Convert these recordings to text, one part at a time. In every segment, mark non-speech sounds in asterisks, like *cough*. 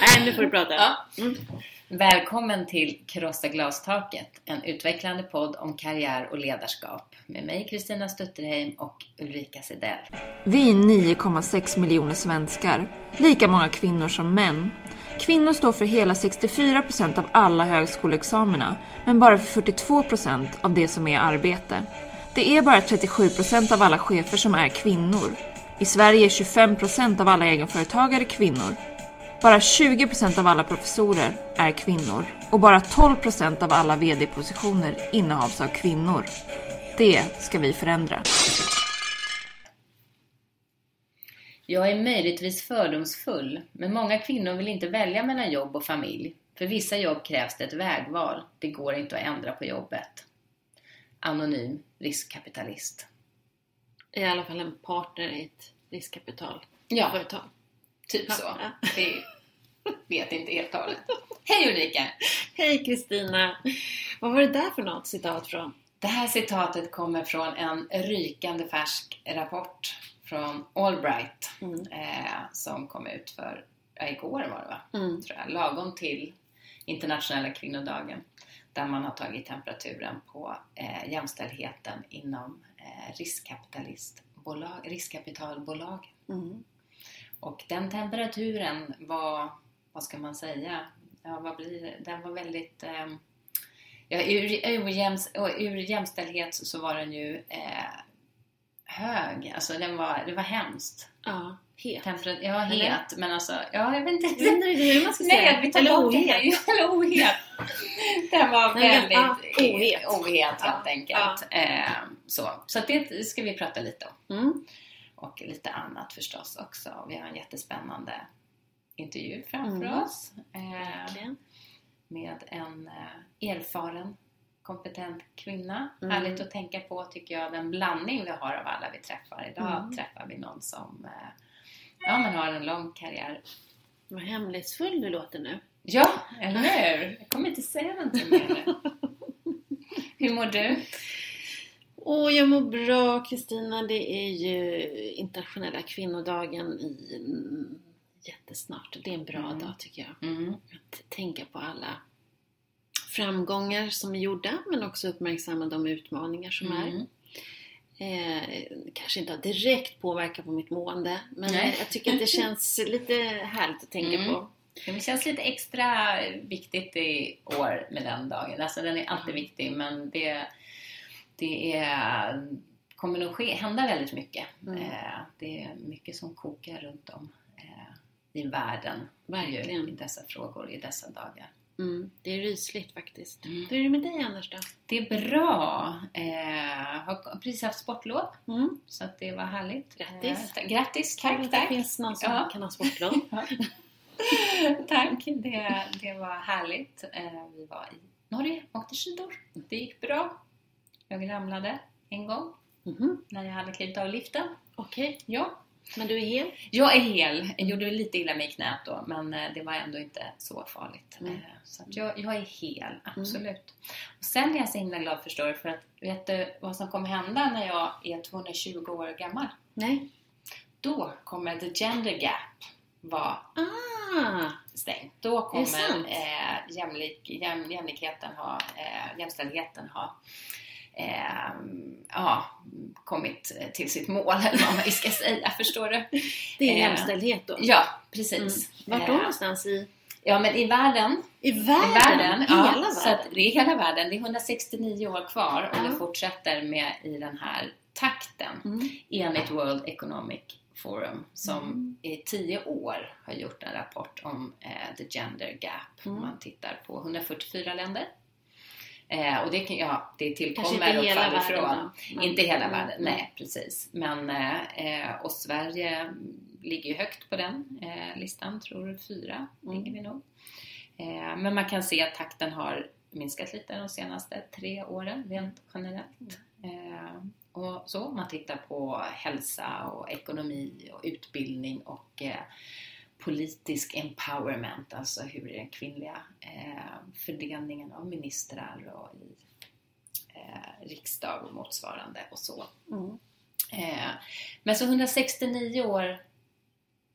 Nej, nu får du prata. Ja. Välkommen till Krossa glastaket, en utvecklande podd om karriär och ledarskap med mig Kristina Stutterheim och Ulrika Sedell. Vi är 9,6 miljoner svenskar, lika många kvinnor som män. Kvinnor står för hela 64 procent av alla högskoleexamina, men bara för 42 procent av det som är arbete. Det är bara 37 procent av alla chefer som är kvinnor. I Sverige är 25 procent av alla egenföretagare kvinnor. Bara 20 procent av alla professorer är kvinnor och bara 12 procent av alla VD-positioner innehas av kvinnor. Det ska vi förändra. Jag är möjligtvis fördomsfull, men många kvinnor vill inte välja mellan jobb och familj. För vissa jobb krävs det ett vägval. Det går inte att ändra på jobbet. Anonym riskkapitalist. I alla fall en partner i ett riskkapitalföretag. Ja, typ Ja, så. ja. Det vet inte helt och hållet. Hej Ulrika! Hej Kristina! Vad var det där för något citat från? Det här citatet kommer från en rykande färsk rapport från Allbright Mm. eh, som kom ut för, ja, igår var det va? Mm. Tror jag, lagom till internationella kvinnodagen där man har tagit temperaturen på eh, jämställdheten inom eh, riskkapitalistbolag, riskkapitalbolag. Mm. Och den temperaturen var, vad ska man säga, ja, vad blir det? Den var väldigt, eh, ja, ur, ur, jäms, ur jämställdhet så var den ju eh, hög, alltså den var, det var hemskt. Ja, het. Temperat, ja, Eller? het, men alltså, ja, jag vet inte. Jag riktigt hur man ska säga. Nej, vi tar Eller bort det. ohet. *laughs* Eller ohet. Den var Nej, väldigt ja, ohet. ohet helt Ja, enkelt. Eh, så. så det ska vi prata lite om. Mm. Och lite annat förstås också. Vi har en jättespännande intervju framför Mm. oss. Eh, med en eh, erfaren, kompetent kvinna. Mm. Härligt att tänka på tycker jag, den blandning vi har av alla vi träffar. Idag Mm. träffar vi någon som eh, ja, men har en lång karriär Vad hemlighetsfull du låter nu. Ja, eller hur? Jag kommer inte säga någonting mer. Hur mår du? Åh, jag mår bra Kristina. Det är ju internationella kvinnodagen i mm, jättesnart. Det är en bra Mm. dag tycker jag. Mm. Att tänka på alla framgångar som är gjorda men också uppmärksamma de utmaningar som är. Mm. Eh, kanske inte har direkt påverkat på mitt mående men Nej. jag tycker att det känns *laughs* lite härligt att tänka Mm. på. Det känns lite extra viktigt i år med den dagen. Alltså den är alltid viktig men det, det är, kommer nog ske, hända väldigt mycket. Mm. Eh, det är mycket som kokar runt om eh, i världen Verkligen. i dessa frågor, i dessa dagar. Mm, det är rysligt faktiskt. Mm. Hur är det med dig annars då? Det är bra. Eh, har precis haft sportlov Mm. så att det var härligt. Grattis. Eh, grattis, tack, att det tack. finns någon som Ja. kan ha sportlov. *laughs* Tack, det, det var härligt. Eh, Vi var i Norge, åkte skidor. Det gick bra. Jag ramlade en gång Mhm. när jag hade klivit av liften. Okej, Ja, men du är hel? jag är hel. Jag gjorde lite illa mig i knät då, men eh, det var ändå inte så farligt. Mm. Eh, Så jag, jag är hel, absolut. Och sen är jag så himla glad förstår du, för att vet du vad som kommer hända när jag är 220 år gammal? Nej. Då kommer the gender gap vara Ah! stängt. Då kommer eh, jämlik, jäm, jämlikheten ha, eh, jämställdheten ha eh, ja, kommit till sitt mål eller vad man ska säga, *laughs* förstår du? Det är Eh, jämställdhet då? Ja, Mm. precis. Vart då Eh, någonstans i, Ja, men i världen. i världen? I världen Hela ja, världen? Så att det är hela världen. Det är 169 år kvar om Ja. det fortsätter med i den här takten Mm. enligt World Economic Forum som Mm. i tio år har gjort en rapport om eh, the gender gap. Mm. Man tittar på 144 länder. Eh, och det, kan, ja, det tillkommer världen ifrån. men- Inte hela Mm. världen, nej precis. Men, eh, och Sverige ligger ju högt på den eh, listan, tror fyra Mm. ligger vi nog. Eh, men man kan se att takten har minskat lite de senaste tre åren rent generellt. Eh, och så, man tittar på hälsa och ekonomi och utbildning och eh, politisk empowerment, alltså hur den kvinnliga eh, fördelningen av ministrar och i eh, riksdag och motsvarande och så. Mm. Eh, men så 169 år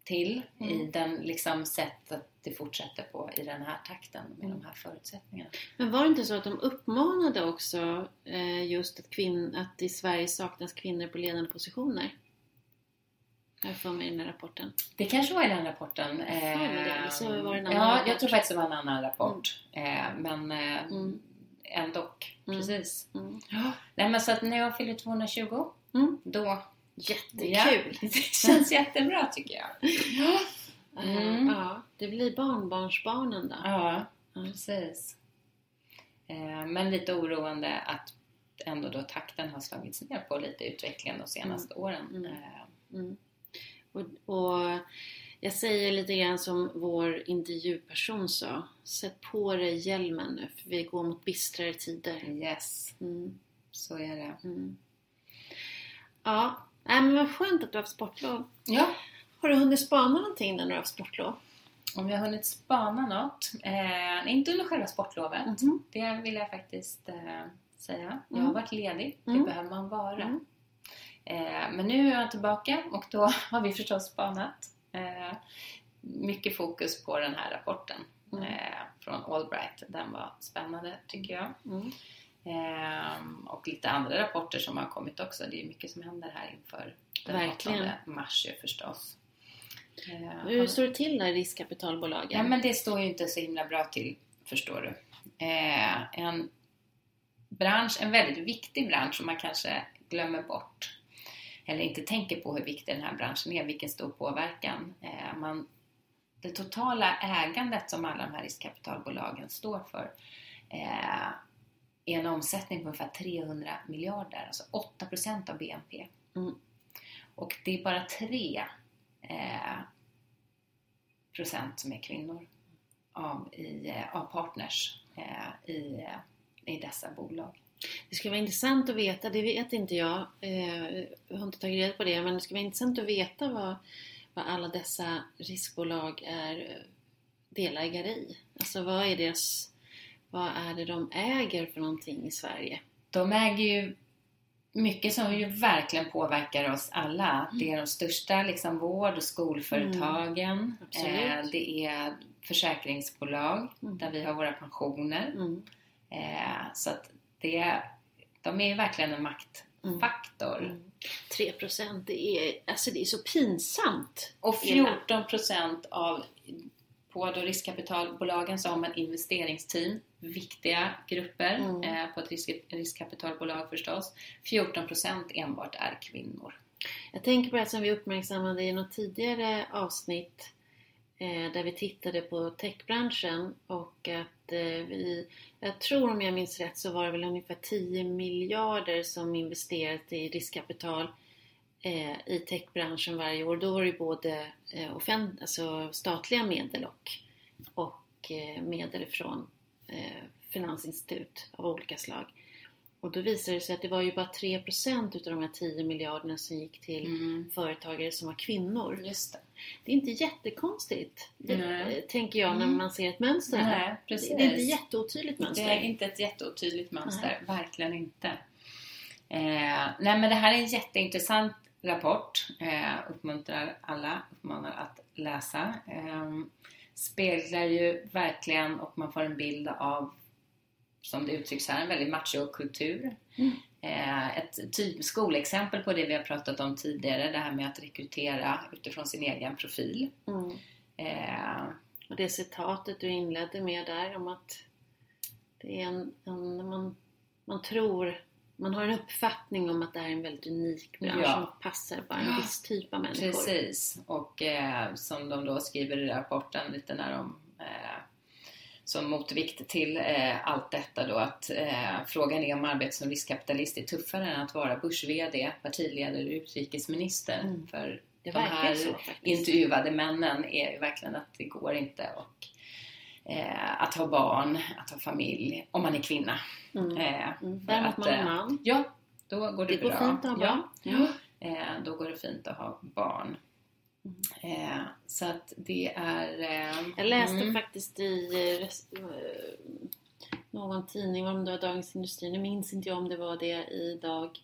till i Mm. den liksom sätt att det fortsätter på i den här takten med Mm. de här förutsättningarna. Men var det inte så att de uppmanade också eh, just att, kvinn, att i Sverige saknas kvinnor på ledande positioner? Jag för mig i den här rapporten. Det kanske var i den rapporten. mig det, så var det en annan ja, rapport. jag tror faktiskt det var en annan rapport. Eh, men eh, Mm. ändå. Mm. Precis. Mm. Ja. Nej men så att när jag fyller 220 Mm. då Jättekul! Ja, det känns jättebra tycker jag. Mm. Ja, det blir barnbarnsbarnen då. Ja, Ja. precis. Eh, men lite oroande att ändå då takten har slagits ner på lite utvecklingen de senaste åren. Mm. Mm. Och, och jag säger lite grann som vår intervjuperson sa. Sätt på dig hjälmen nu för vi går mot bistrare tider. Yes, Mm. så är det. Mm. Ja, Nej, men vad skönt att du har haft sportlov. Ja, Har du hunnit spana någonting när du har haft sportlov? om jag har hunnit spana något. Eh, inte under själva sportlovet. Mhm. Det vill jag faktiskt eh, säga. Jag Mm. har varit ledig. Det Mm. behöver man vara. Eh, men nu är jag tillbaka och då *laughs* har vi förstås spanat. Eh, mycket fokus på den här rapporten Mm. eh, från Allbright. Den var spännande tycker jag. Mm. Och lite andra rapporter som har kommit också. Det är mycket som händer här inför den Verkligen. 8 mars förstås. Hur står det till där i riskkapitalbolagen? Ja, men det står ju inte så himla bra till, förstår du. En bransch, en väldigt viktig bransch som man kanske glömmer bort. Eller inte tänker på hur viktig den här branschen är, vilken stor påverkan. Eh, man, det totala ägandet som alla de här riskkapitalbolagen står för eh, är en omsättning på ungefär 300 miljarder, alltså 8% av BNP. Mm. Och det är bara 3 eh, procent som är kvinnor av, i, eh, av partners eh, i, i dessa bolag. Det skulle vara intressant att veta, det vet inte jag, eh, jag har inte tagit reda på det, men det skulle vara intressant att veta vad, vad alla dessa riskbolag är delägare i. Alltså vad är deras, vad är det de äger för någonting i Sverige? De äger ju mycket som ju verkligen påverkar oss alla. Det är de största liksom, vård och skolföretagen. Absolut. Eh, det är försäkringsbolag Mm. där vi har våra pensioner. Mm. Eh, så att det, de är verkligen en maktfaktor. Mm. 3 procent, det är, alltså det är så pinsamt. Och Illa. 14 procent av på då riskkapitalbolagen så har man investeringsteam, viktiga grupper Mm. eh, på ett risk, riskkapitalbolag förstås. 14 procent enbart är kvinnor. Jag tänker på det som vi uppmärksammade i något tidigare avsnitt Eh, där vi tittade på techbranschen och att eh, vi, jag tror om jag minns rätt så var det väl ungefär 10 miljarder som investerat i riskkapital eh, i techbranschen varje år. Då var det ju både offent, alltså statliga medel och, och medel från finansinstitut av olika slag. Och då visade det sig att det var ju bara 3% utav de här 10 miljarderna som gick till Mm. företagare som var kvinnor. Just det. Det är inte jättekonstigt, det, Nej. eh, tänker jag, när Mm. man ser ett mönster här. Nej, Det, det är inte jätteotydligt Det mönster. är inte ett jätteotydligt mönster, verkligen inte. Eh, nej men det här är en jätteintressant rapport. Eh, uppmuntrar alla, uppmanar att läsa. Eh, speglar ju verkligen och man får en bild av, som det uttrycks här, en väldigt machokultur. Mm. Eh, ett typ skolexempel på det vi har pratat om tidigare, det här med att rekrytera utifrån sin egen profil. Mm. Eh, Och det citatet du inledde med där om att det är en, en man, man tror, man har en uppfattning om att det här är en väldigt unik bransch Ja. som passar bara en viss typ av människor. Precis, och eh, som de då skriver i rapporten lite när de eh, som motvikt till eh, allt detta då att eh, frågan är om arbetet som riskkapitalist är tuffare än att vara börs-VD, partiledare eller utrikesminister. Mm. För Det de här så intervjuade männen är ju verkligen att det går inte och, eh, att ha barn, att ha familj, om man är kvinna. Mm. Eh, Mm. Däremot att, man är eh, man. Ja, då går det, Det går bra. fint att ha barn. Ja. Ja. Eh, då går det fint att ha barn. Mm. Eh, så att det är... Eh, Jag läste mm, faktiskt i eh, eh, någon tidning, om det var Dagens Industri, nu minns inte jag om det var det idag,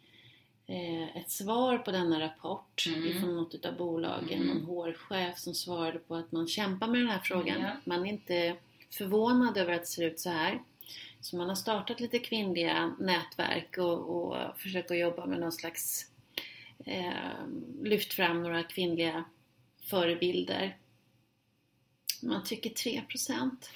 eh, ett svar på denna rapport Mm. ifrån något av bolagen, Mm. någon HR-chef som svarade på att man kämpar med den här frågan. Ja. Man är inte förvånad över att det ser ut så här. Så man har startat lite kvinnliga nätverk och, och försöker jobba med någon slags eh, lyft fram några kvinnliga förebilder. Man tycker 3%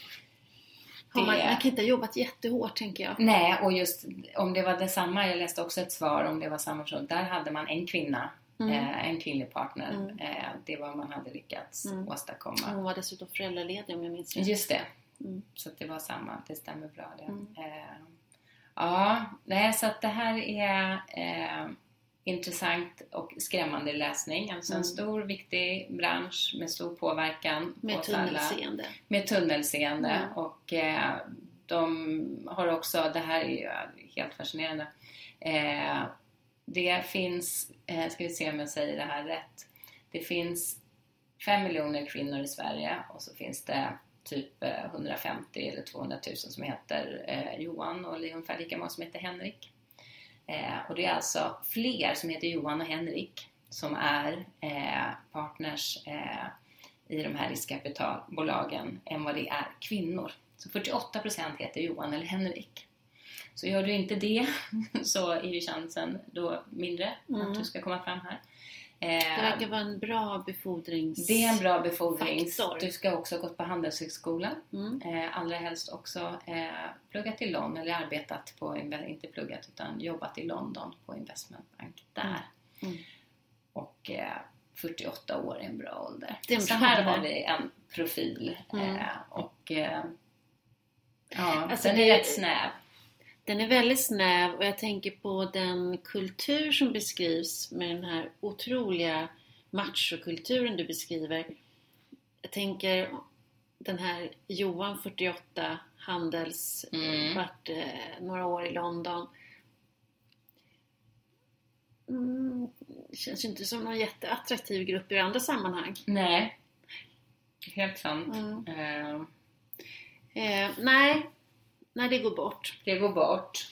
har man, Det- man kan inte ha jobbat jättehårt tänker jag. Nej, och just om det var detsamma, jag läste också ett svar om det var samma person. Där hade man en kvinna, Mm. eh, en kvinnlig partner. Mm. Eh, det var vad man hade lyckats Mm. åstadkomma. Hon var dessutom föräldraledig om jag minns rätt. Just det. Mm. Så det var samma, det stämmer bra det. Mm. Eh, ja, nej, så att det här är eh, intressant och skrämmande läsning. Alltså en Mm. stor viktig bransch med stor påverkan på Med alla. tunnelseende. Med tunnelseende Mm. och eh, de har också, det här är ju helt fascinerande. Eh, det finns, eh, ska vi se om jag säger det här rätt. Det finns 5 miljoner kvinnor i Sverige och så finns det typ eh, 150 eller 200 000 som heter eh, Johan och ungefär lika många som heter Henrik. Eh, och det är alltså fler som heter Johan och Henrik som är eh, partners eh, i de här riskkapitalbolagen än vad det är kvinnor. Så 48% heter Johan eller Henrik. Så gör du inte det *laughs* så är ju chansen då mindre Mm. att du ska komma fram här. Det Eh, verkar vara en bra befordrings... det är en bra befordring. Faktor. Du ska också ha gått på Handelshögskolan. Mm. Eh, allra helst också eh, pluggat i London, eller arbetat på, inte pluggat utan jobbat i London på investmentbank där. Mm. Och eh, 48 år är en bra ålder. Det Så här har vi en profil. Mm. Och ja, Alltså den det- är rätt snäv. Den är väldigt snäv och jag tänker på den kultur som beskrivs med den här otroliga machokulturen du beskriver. Jag tänker den här Johan 48 Handels, Mm. varit eh, några år i London. Mm, känns ju inte som någon jätteattraktiv grupp i andra sammanhang. Nej, helt sant. Mm. Eh, Eh, nej, nej det går bort. det går bort.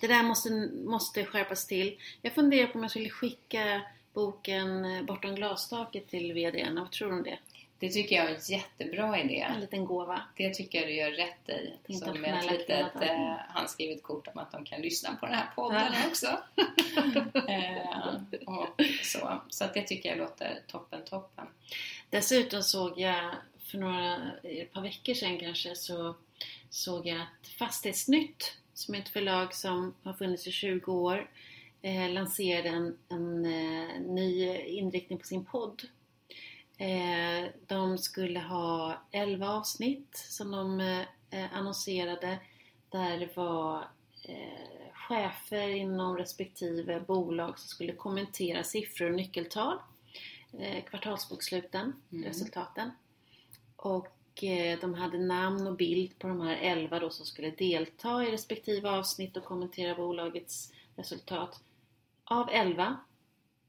Det där måste, måste skärpas till. Jag funderar på om jag skulle skicka boken eh, Bortom glastaket till VDn. Vad tror du om det? Det tycker jag är en jättebra idé. En liten gåva. Det tycker jag du gör rätt i. Som ett litet eh, handskrivet kort om att de kan lyssna på den här podden också. *laughs* eh, och så så att det tycker jag låter toppen, toppen. Dessutom såg jag för några, ett par veckor sedan kanske, så såg jag att Fastighetsnytt, som är ett förlag som har funnits i 20 år, eh, lanserade en, en eh, ny inriktning på sin podd. Eh, de skulle ha 11 avsnitt som de eh, annonserade där det var eh, chefer inom respektive bolag som skulle kommentera siffror och nyckeltal, eh, kvartalsboksluten, Mm. resultaten. Och eh, de hade namn och bild på de här 11 då som skulle delta i respektive avsnitt och kommentera bolagets resultat. Av 11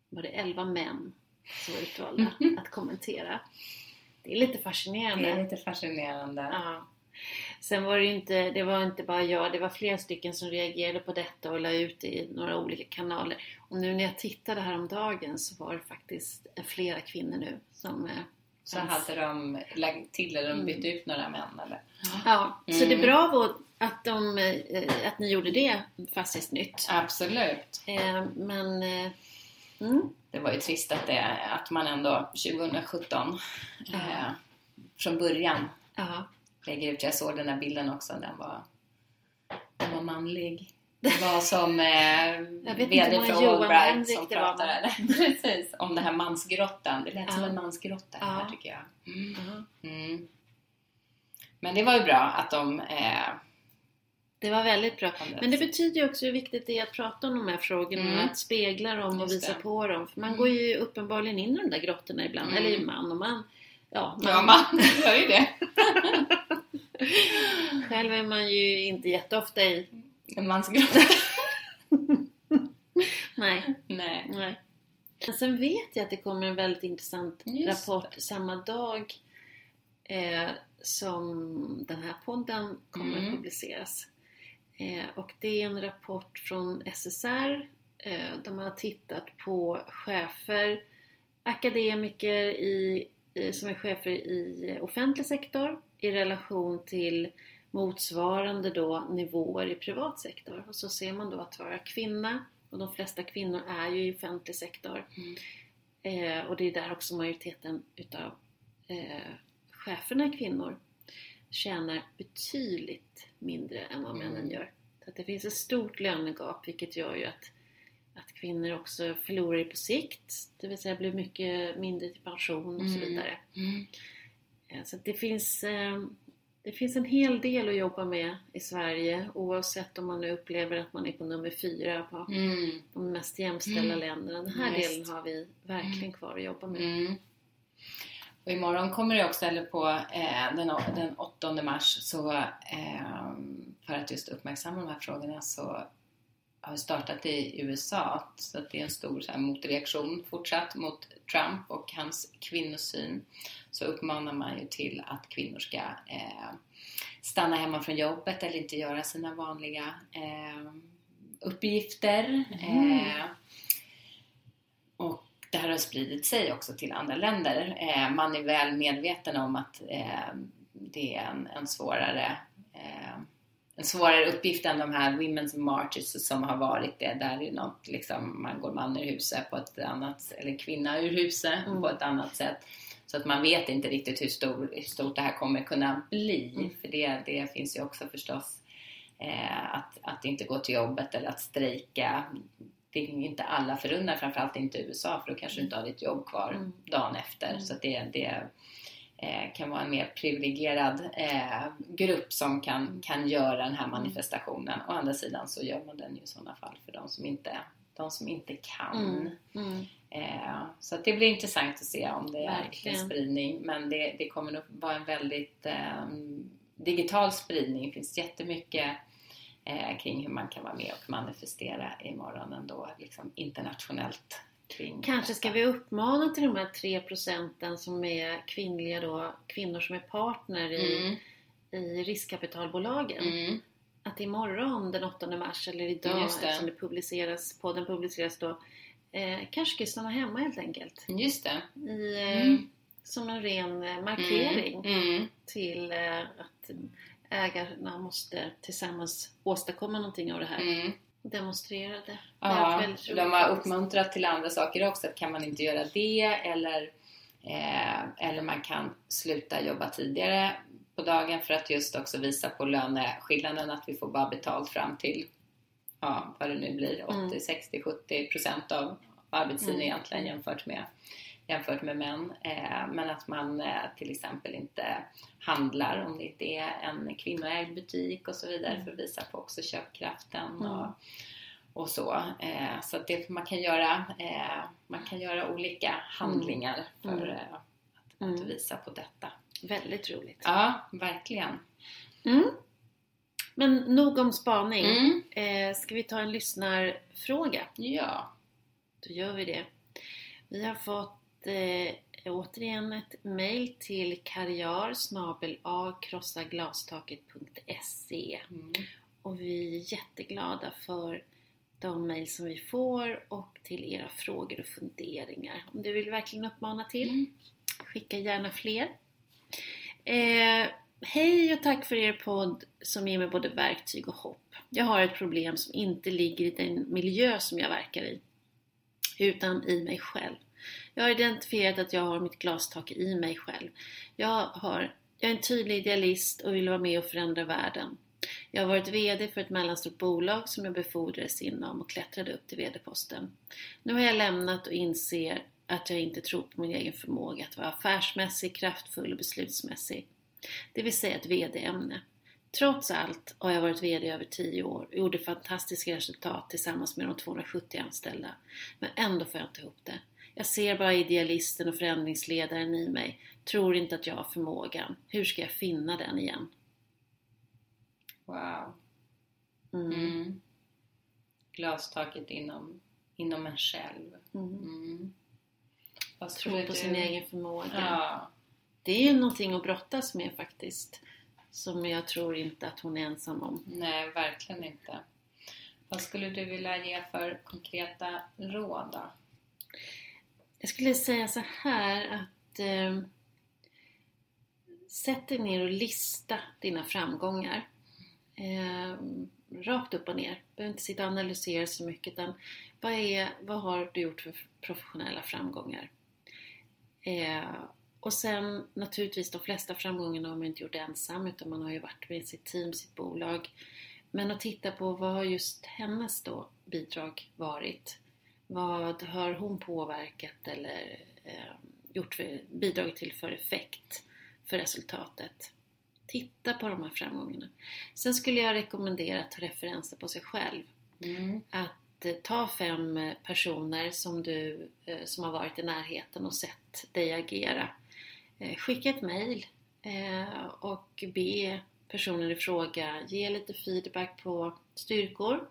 var det 11 män som var utvalda *laughs* att kommentera. Det är lite fascinerande. Det är lite fascinerande. Ja. Sen var det ju inte, det var inte bara jag, det var flera stycken som reagerade på detta och la ut det i några olika kanaler. Och nu när jag tittade häromdagen så var det faktiskt flera kvinnor nu som... Så fanns. hade de lagt till eller de Mm. bytt ut några män eller? Ja, så Mm. det är bra att, de, eh, att ni gjorde det, Fastighetsnytt. Absolut. Eh, Men... eh, Mm, Det var ju trist att, det, att man ändå 2017 Ja. eh, från början ja. lägger ut. Jag såg den där bilden också. Den var, den var manlig. Det var som eh, VD för Allbright som pratade Precis, om den här mansgrottan. Det lät som Ja. en mansgrotta Ja. här tycker jag. Mm. Mm. Men det var ju bra att de eh, Det var väldigt bra. Men det betyder ju också hur viktigt det är att prata om de här frågorna Mm. att spegla dem och visa på dem. För man Mm. går ju uppenbarligen in i de där grottorna ibland. Mm. Eller man och man. Ja, man. Ja, man *laughs* gör ju det. *laughs* Själv är man ju inte jätteofta i. En mansgrotta. *laughs* Nej, Nej. nej. Men sen vet jag att det kommer en väldigt intressant Just rapport samma dag eh, som den här podden kommer Mm. att publiceras. Eh, och det är en rapport från SSR eh, man har tittat på chefer, akademiker i, i, som är chefer i offentlig sektor i relation till motsvarande då nivåer i privat sektor. Och så ser man då att vara kvinna, och de flesta kvinnor är ju i offentlig sektor. Mm. Eh, och det är där också majoriteten utav eh, cheferna är kvinnor tjänar betydligt mindre än vad männen Mm. gör. Så att det finns ett stort lönegap vilket gör ju att, att kvinnor också förlorar på sikt. Det vill säga blir mycket mindre till pension och så Mm. vidare. Mm. Eh, Så det finns, eh, det finns en hel del att jobba med i Sverige oavsett om man nu upplever att man är på nummer fyra på Mm. de mest jämställda Mm. länderna. Den här Visst. delen har vi verkligen kvar att jobba med. Mm. Och imorgon kommer det också, eller på eh, den, den 8 mars, så eh, för att just uppmärksamma de här frågorna så har vi startat i USA. Så att det är en stor så här, motreaktion fortsatt mot Trump och hans kvinnosyn. Så uppmanar man ju till att kvinnor ska eh, stanna hemma från jobbet eller inte göra sina vanliga eh, uppgifter. Mm. Eh, och det här har spridit sig också till andra länder. Eh, man är väl medveten om att eh, det är en, en svårare eh, en svårare uppgift än de här Women's Marches som har varit det. Där är något, liksom, man går man ur huset på ett annat, eller kvinna ur huset Mm. på ett annat sätt. Så att man vet inte riktigt hur, stor, hur stort det här kommer kunna bli. Mm. För det, det finns ju också förstås eh, att, att inte gå till jobbet eller att strejka. Det är inte alla förunnat, framförallt inte i USA för då kanske du inte har ditt jobb kvar Mm. dagen efter. Mm. Så det, det eh, kan vara en mer privilegierad eh, grupp som kan, kan göra den här manifestationen. Å andra sidan så gör man den ju i sådana fall för de som inte, de som inte kan. Mm. Mm. Eh, så det blir intressant att se om det är Verkligen. en spridning. Men det, det kommer nog vara en väldigt eh, digital spridning. Det finns jättemycket eh, kring hur man kan vara med och manifestera imorgon ändå liksom internationellt. Kring Kanske ska vi uppmana till de här tre procenten som är kvinnliga då, kvinnor som är partner i, Mm, i riskkapitalbolagen. mm, Att imorgon den 8 mars eller idag Just det. eftersom det publiceras, podden publiceras då eh, kanske ska stanna hemma helt enkelt. just det. I, eh, Mm. Som en ren eh, markering Mm, mm, till eh, att ägarna måste tillsammans åstadkomma någonting av det här. mm. Demonstrera det. Ja, de har uppmuntrat till andra saker också. Att kan man inte göra det eller, eh, eller man kan sluta jobba tidigare på dagen för att just också visa på löneskillnaden att vi får bara betalt fram till ja, vad det nu blir, 80, Mm. 60, 70 procent av arbetstiden Mm. egentligen jämfört med, jämfört med män. Eh, men att man eh, till exempel inte handlar om det inte är en kvinnoägd butik och så vidare Mm. för att visa på också köpkraften. Mm. Och, och så. Eh, så det, man, kan göra, eh, man kan göra olika handlingar för Mm. eh, att, att Mm. visa på detta. Väldigt roligt. Ja, verkligen. Mm. Men nog om spaning. Mm. Eh, ska vi ta en lyssnarfråga? Ja. Då gör vi det. Vi har fått eh, återigen ett mail till karriar krossaglastaket.se Mm. och vi är jätteglada för de mejl som vi får och till era frågor och funderingar. Om du vill verkligen uppmana till, Mm. skicka gärna fler. Eh, hej och tack för er podd som ger mig både verktyg och hopp. Jag har ett problem som inte ligger i den miljö som jag verkar i, utan i mig själv. Jag har identifierat att jag har mitt glastak i mig själv. Jag, har, jag är en tydlig idealist och vill vara med och förändra världen. Jag har varit VD för ett mellanstort bolag som jag befordrades inom och klättrade upp till VD-posten. Nu har jag lämnat och inser att jag inte tror på min egen förmåga att vara affärsmässig, kraftfull och beslutsmässig. Det vill säga ett VD-ämne. Trots allt har jag varit VD i över 10 år och gjorde fantastiska resultat tillsammans med de 270 anställda. Men ändå får jag inte ihop det. Jag ser bara idealisten och förändringsledaren i mig. Tror inte att jag har förmågan. Hur ska jag finna den igen? Wow. Mm. Mm. Glastaket inom, inom en själv. Mm. Vad Tro på sin egen förmåga. Ja. Det är ju någonting att brottas med faktiskt. Som jag tror inte att hon är ensam om. Nej, verkligen inte. Vad skulle du vilja ge för konkreta råd då? Jag skulle säga så här att eh, sätt dig ner och lista dina framgångar. Eh, rakt upp och ner. Du behöver inte sitta och analysera så mycket utan vad, är, vad har du gjort för professionella framgångar? Eh, och sen naturligtvis de flesta framgångarna har man inte gjort ensam utan man har ju varit med sitt team, sitt bolag. Men att titta på vad har just hennes då bidrag varit? Vad har hon påverkat eller eh, gjort för, bidragit till för effekt för resultatet? Titta på de här framgångarna. Sen skulle jag rekommendera att ta referenser på sig själv. Mm. Att eh, ta fem eh, personer som du eh, som har varit i närheten och sett dig agera. Skicka ett mail och be personen i fråga ge lite feedback på styrkor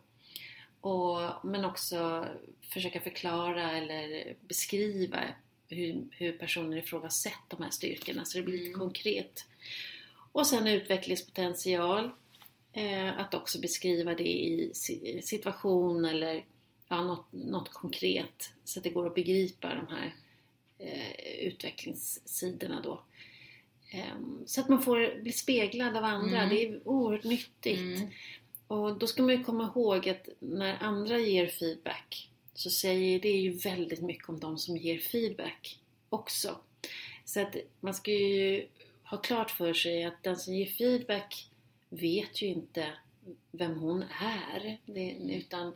och, men också försöka förklara eller beskriva hur, hur personen i fråga sett de här styrkorna så det blir lite Mm. konkret. Och sen utvecklingspotential. Eh, att också beskriva det i si- situation eller ja, något, något konkret så att det går att begripa de här eh, utvecklingssidorna då. Ehm, så att man får bli speglad av andra. Mm. Det är oerhört nyttigt. Mm. Och då ska man ju komma ihåg att när andra ger feedback så säger det ju väldigt mycket om de som ger feedback också. Så att man ska ju ha klart för sig att den som ger feedback vet ju inte vem hon är. Det, utan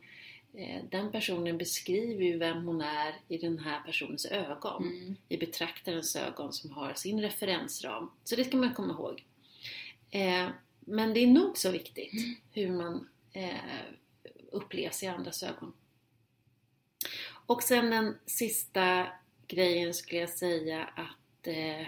eh, den personen beskriver ju vem hon är i den här personens ögon. Mm. I betraktarens ögon som har sin referensram. Så det ska man komma ihåg. Eh, men det är nog så viktigt hur man eh, upplevs i andras ögon. Och sen den sista grejen skulle jag säga att eh,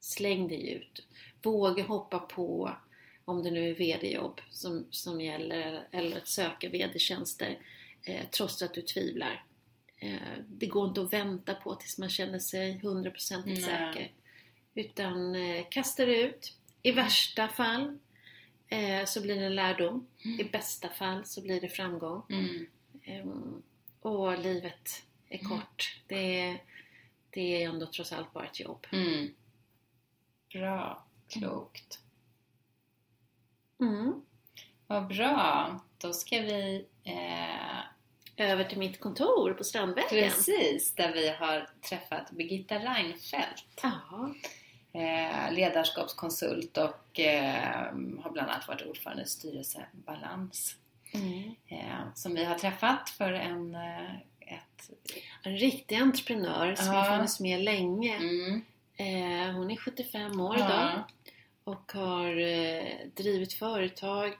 släng dig ut. Våga hoppa på om det nu är VD-jobb som, som gäller eller att söka VD-tjänster eh, trots att du tvivlar. Eh, det går inte att vänta på tills man känner sig 100% Nej. säker. Utan eh, kasta det ut. I värsta fall eh, så blir det en lärdom. I bästa fall så blir det framgång. Mm. Ehm, och livet är kort. Det, är, det är ändå trots allt bara ett jobb. Mm. Bra, klokt. Mm. Vad bra. Då ska vi eh, Över till mitt kontor på Strandvägen. precis där vi har träffat Birgitta Reinfeldt. Eh, ledarskapskonsult och eh, har bland annat varit ordförande i styrelse Balans. Mm. Eh, som vi har träffat för en, eh, ett... En riktig entreprenör som Ja. har funnits med länge. Mm, Eh, hon är 75 år idag ja, och har eh, drivit företag,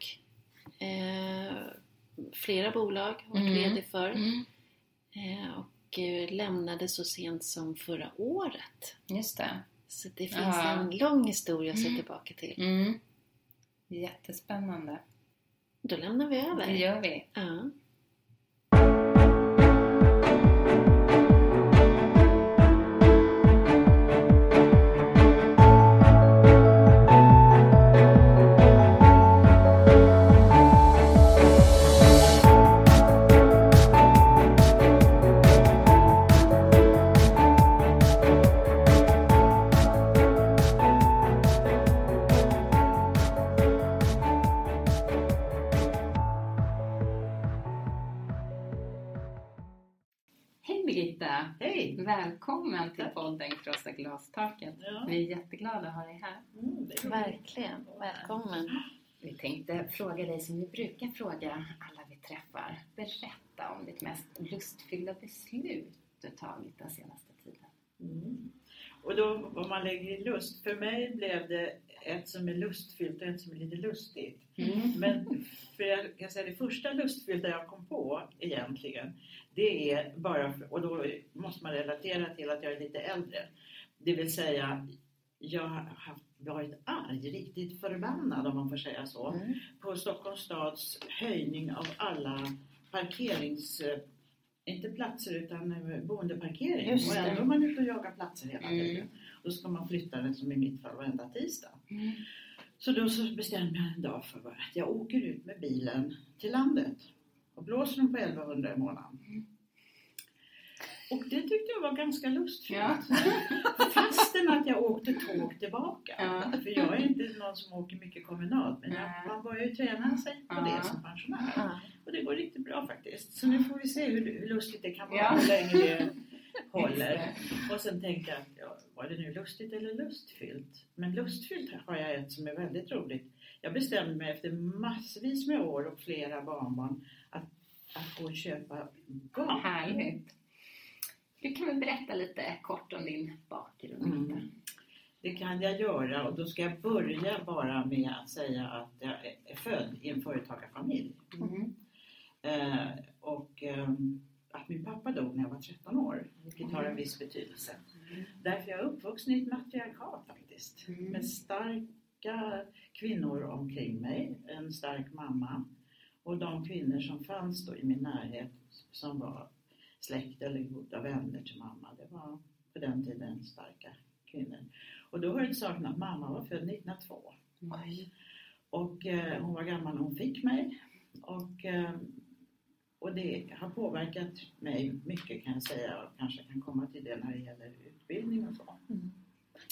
eh, flera bolag varit Mm. VD för. mm, Eh, och eh, lämnade så sent som förra året. just det. Så det finns Ja. en lång historia att se Mm. tillbaka till. Mm. Jättespännande. Då lämnar vi över. Det gör vi. Ja. Välkommen till podden Krossa glastaket. Ja. Vi är jätteglada att ha dig här. Mm. Verkligen. Välkommen. Vi tänkte fråga dig som vi brukar fråga alla vi träffar. Berätta om ditt mest lustfyllda beslut du tagit den senaste tiden. Mm. Och då vad man lägger i lust. För mig blev det ett som är lustfyllt och ett som är lite lustigt. Men för jag kan säga det första lustfyllda jag kom på egentligen. Det är bara, för, och då måste man relatera till att jag är lite äldre. Det vill säga, jag har haft, varit arg, riktigt förbannad om man får säga så. Mm. på Stockholms stads höjning av alla parkerings... Inte platser utan eh, boendeparkering. Just och ändå är man ute och jagar platser hela Mm. tiden. Och då ska man flytta den som i mitt fall varenda tisdag. Mm. Så då så bestämde jag en dag för att jag åker ut med bilen till landet. och blåser de på 1100 i månaden. Och det tyckte jag var ganska lustfyllt. Ja. *laughs* Fastän att jag åkte tåg tillbaka. Ja. För jag är inte någon som åker mycket kommunalt. Men jag, man börjar ju träna sig på det som pensionär. Ja. Och det går riktigt bra faktiskt. Så nu får vi se hur, lustigt det kan vara, Ja. hur länge det *laughs* håller. Och sen tänkte jag, ja, var det nu lustigt eller lustfyllt? Men lustfyllt har jag ett som är väldigt roligt. Jag bestämde mig efter massvis med år och flera barnbarn att, att gå och köpa garn. härligt. Du kan väl berätta lite kort om din bakgrund? Mm. Det kan jag göra och då ska jag börja bara med att säga att jag är- född i en företagarfamilj. Mm. Eh, och ehm, att min pappa dog när jag var 13 år, vilket har en viss betydelse. Därför är jag uppvuxen i ett matriarkat faktiskt. Mm. Med starka kvinnor omkring mig, en stark mamma. Och de kvinnor som fanns då i min närhet som var släkt eller goda vänner till mamma, det var på den tiden starka kvinnor. Och då hör till saken att mamma var född 1902. Oj. Och eh, hon var gammal när hon fick mig. Och, eh, och det har påverkat mig mycket kan jag säga och kanske kan komma till det när det gäller utbildning och så. Mm.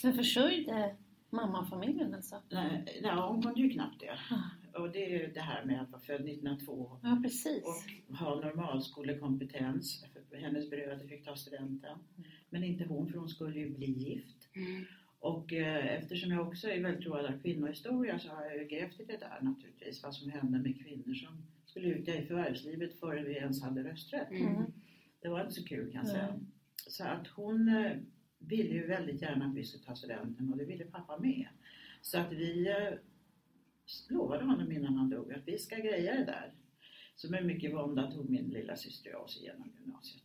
Men försörjde mamman familjen alltså? Nej, nej, hon kunde ju knappt det. Ah. Och det är ju det här med att vara född 1902 Ja, precis. och ha normalskolekompetens. För Hennes bröder fick ta studenten. Men inte hon för hon skulle ju bli gift. Mm. Och eh, eftersom jag också är väldigt road av kvinnohistoria så har jag ju grävt i det där naturligtvis. Vad som hände med kvinnor som skulle ut i förvärvslivet före vi ens hade rösträtt. Mm. Det var inte så kul kan jag säga. Mm. Så att hon eh, ville ju väldigt gärna att vi skulle ta studenten och det ville pappa med. Så att vi eh, lovade honom innan han dog att vi ska greja det där. Så med mycket vånda tog min lilla syster och oss igenom gymnasiet.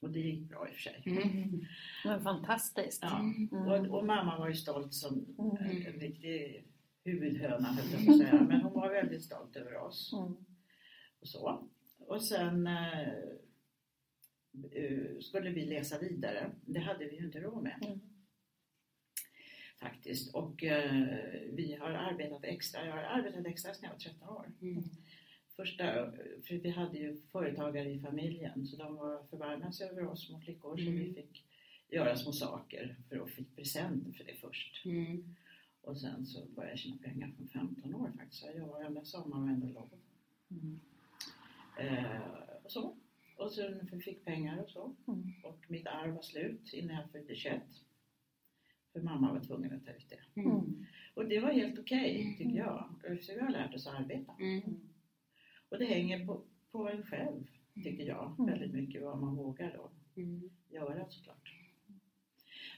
Och det gick bra i och för sig. Mm. Men fantastiskt. Ja. Mm. Och, och mamma var ju stolt som Mm. en riktig huvudhöna höll jag på att säga. Men hon var väldigt stolt över oss. Mm. Och så. Och sen eh, eh, skulle vi läsa vidare. Det hade vi ju inte råd med. Mm. Faktiskt. Och eh, vi har arbetat extra. Jag har arbetat extra sedan jag var 13 år. Mm. Första, för vi hade ju företagare i familjen så de var förbarmade över oss små flickor så Mm. vi fick göra små saker för att fick presenter för det först. Mm. Och sen så började jag tjäna pengar från 15 år faktiskt. Så jag jobbade varenda sommar och varenda lov. Mm. Eh, och så. Och sen fick pengar och så. Mm. Och mitt arv var slut innan jag fyllde 21. För mamma var tvungen att ta ut det. Mm. Mm. Och det var helt okej tycker jag. Så vi har lärt oss att arbeta. Mm. Och det hänger på, på en själv tycker jag. Mm. Väldigt mycket vad man vågar då Mm. göra såklart.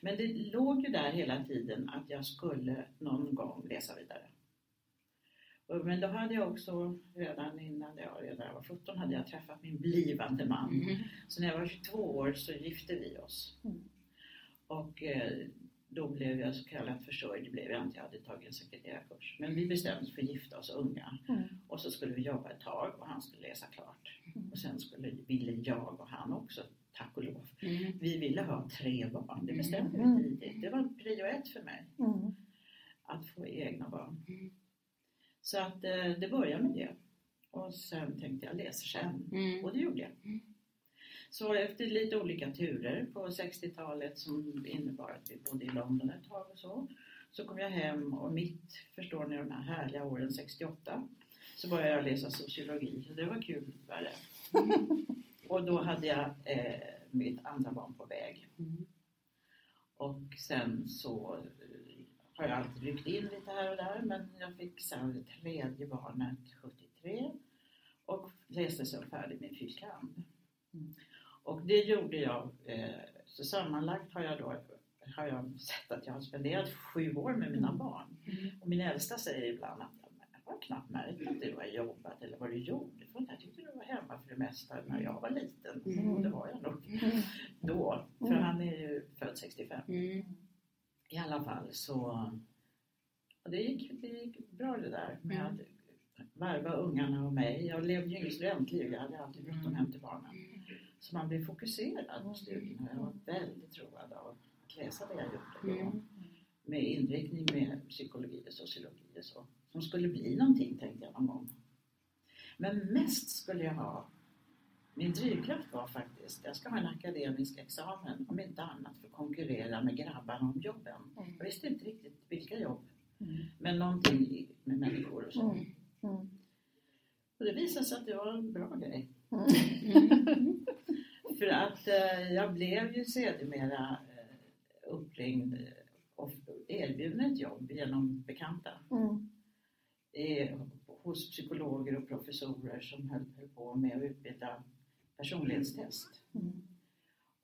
Men det låg ju där hela tiden att jag skulle någon gång läsa vidare. Men då hade jag också redan innan jag, redan när jag var 17 hade jag träffat min blivande man. Mm. Så när jag var 22 år så gifte vi oss. Mm. Och eh, då blev jag så kallat försörjd, blev jag inte. Jag hade tagit en sekreterarkurs. Men vi bestämde oss för att gifta oss unga. Mm. Och så skulle vi jobba ett tag och han skulle läsa klart. Mm. Och sen skulle, ville jag och han också, tack och lov, Mm. vi ville ha tre barn. Det bestämde Mm. vi tidigt. Det var prio ett för mig, att få egna barn. Mm. Så att eh, det började med det. Och sen tänkte jag läser sen. Mm. Och det gjorde jag. Mm. Så efter lite olika turer på 60-talet som innebar att vi bodde i London ett tag och så. Så kom jag hem och mitt, förstår ni, de här härliga åren 68 så började jag läsa sociologi. Så det var kul värre. Och då hade jag eh, mitt andra barn på väg. Mm. Och sen så har jag alltid ryckt in lite här och där men jag fick sen det tredje barnet 73 och läste sen färdigt min fysik-kand. Mm. Och det gjorde jag, eh, så sammanlagt har jag då har jag sett att jag har spenderat sju år med mina Mm. barn. Mm. Och min äldsta säger ibland att "Ja, men jag har knappt märkt att du har jobbat eller vad du gjorde. För jag tyckte du var hemma för det mesta när jag var liten. Mm. Och det var jag nog då. För han är ju född 65. Mm. I alla fall så och det, gick, det gick bra det där med Mm. att varva ungarna och mig. Jag levde ju inget studentliv, jag hade alltid bråttom Mm. hem till barnen. Så man blev fokuserad på studierna. Jag var väldigt road av att läsa det jag gjorde då. Mm. Med inriktning med psykologi och sociologi och så. Som skulle bli någonting tänkte jag någon gång. Men mest skulle jag ha, min drivkraft var faktiskt, jag ska ha en akademisk examen om inte annat för att konkurrera med grabbarna om jobben. Mm. Jag visste inte riktigt vilka jobb, Mm. men någonting med människor och så. Mm. Mm. Och det visade sig att det var en bra grej. Mm. *laughs* För att eh, jag blev ju sedermera eh, uppringd och erbjuden ett jobb genom bekanta. Mm. eh, hos psykologer och professorer som höll, höll på med att utbilda personlighetstest. Mm.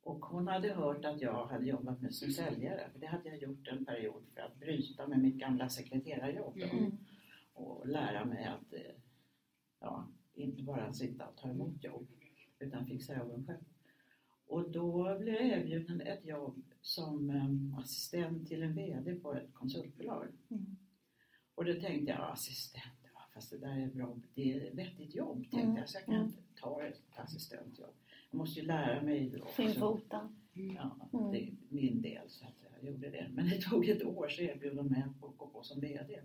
Och hon hade hört att jag hade jobbat med som säljare, för det hade jag gjort en period för att bryta med mitt gamla sekreterarjobb Mm. och lära mig att eh, ja, inte bara sitta och ta emot jobb utan fixa jobben själv. Och då blev jag erbjuden ett jobb som eh, assistent till en VD på ett konsultbolag. Mm. Och då tänkte jag, assistent, fast det där är bra, det är ett vettigt jobb tänkte Mm, jag, så jag kan mm. ta ett assistentjobb. Jag måste ju lära mig också. Fin foten. Ja, Mm. det är min del så att jag gjorde det. Men det tog ett år så erbjöd de mig att gå på som VD.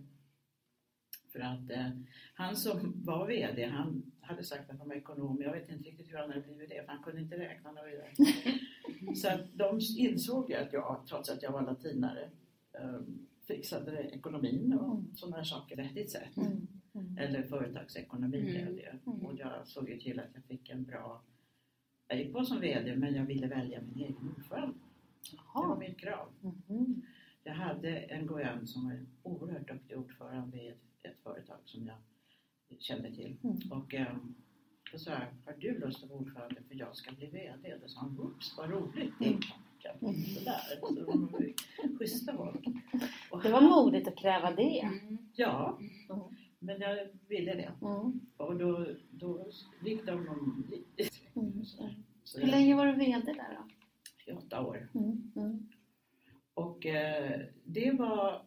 För att eh, han som var VD, han hade sagt att han var ekonom. Jag vet inte riktigt hur han hade blivit det, för han kunde inte räkna något vidare. *laughs* Så att de insåg ju att jag, trots att jag var latinare, eh, fixade ekonomin och Mm. sådana saker rättigt sätt. Mm. Mm. Eller företagsekonomi Mm. blev det. Mm. Och jag såg ju till att jag fick en bra... Jag gick på som VD men jag ville välja min egen ordförande. Det var mitt krav. Mm. Jag hade en gojan som var en oerhört duktig ordförande i ett, ett företag som jag kände till. Och då sa jag, har du lust att vara ordförande för jag ska bli VD? Då sa han, oops vad roligt, det Mm. sådär. Så de var schyssta folk. Och Det var modigt att kräva det. Ja, Mm. Men jag ville det. Mm. Och då, då gick de om Mm. så Hur länge var du VD där då? i åtta år. Mm. Mm. Och eh, det var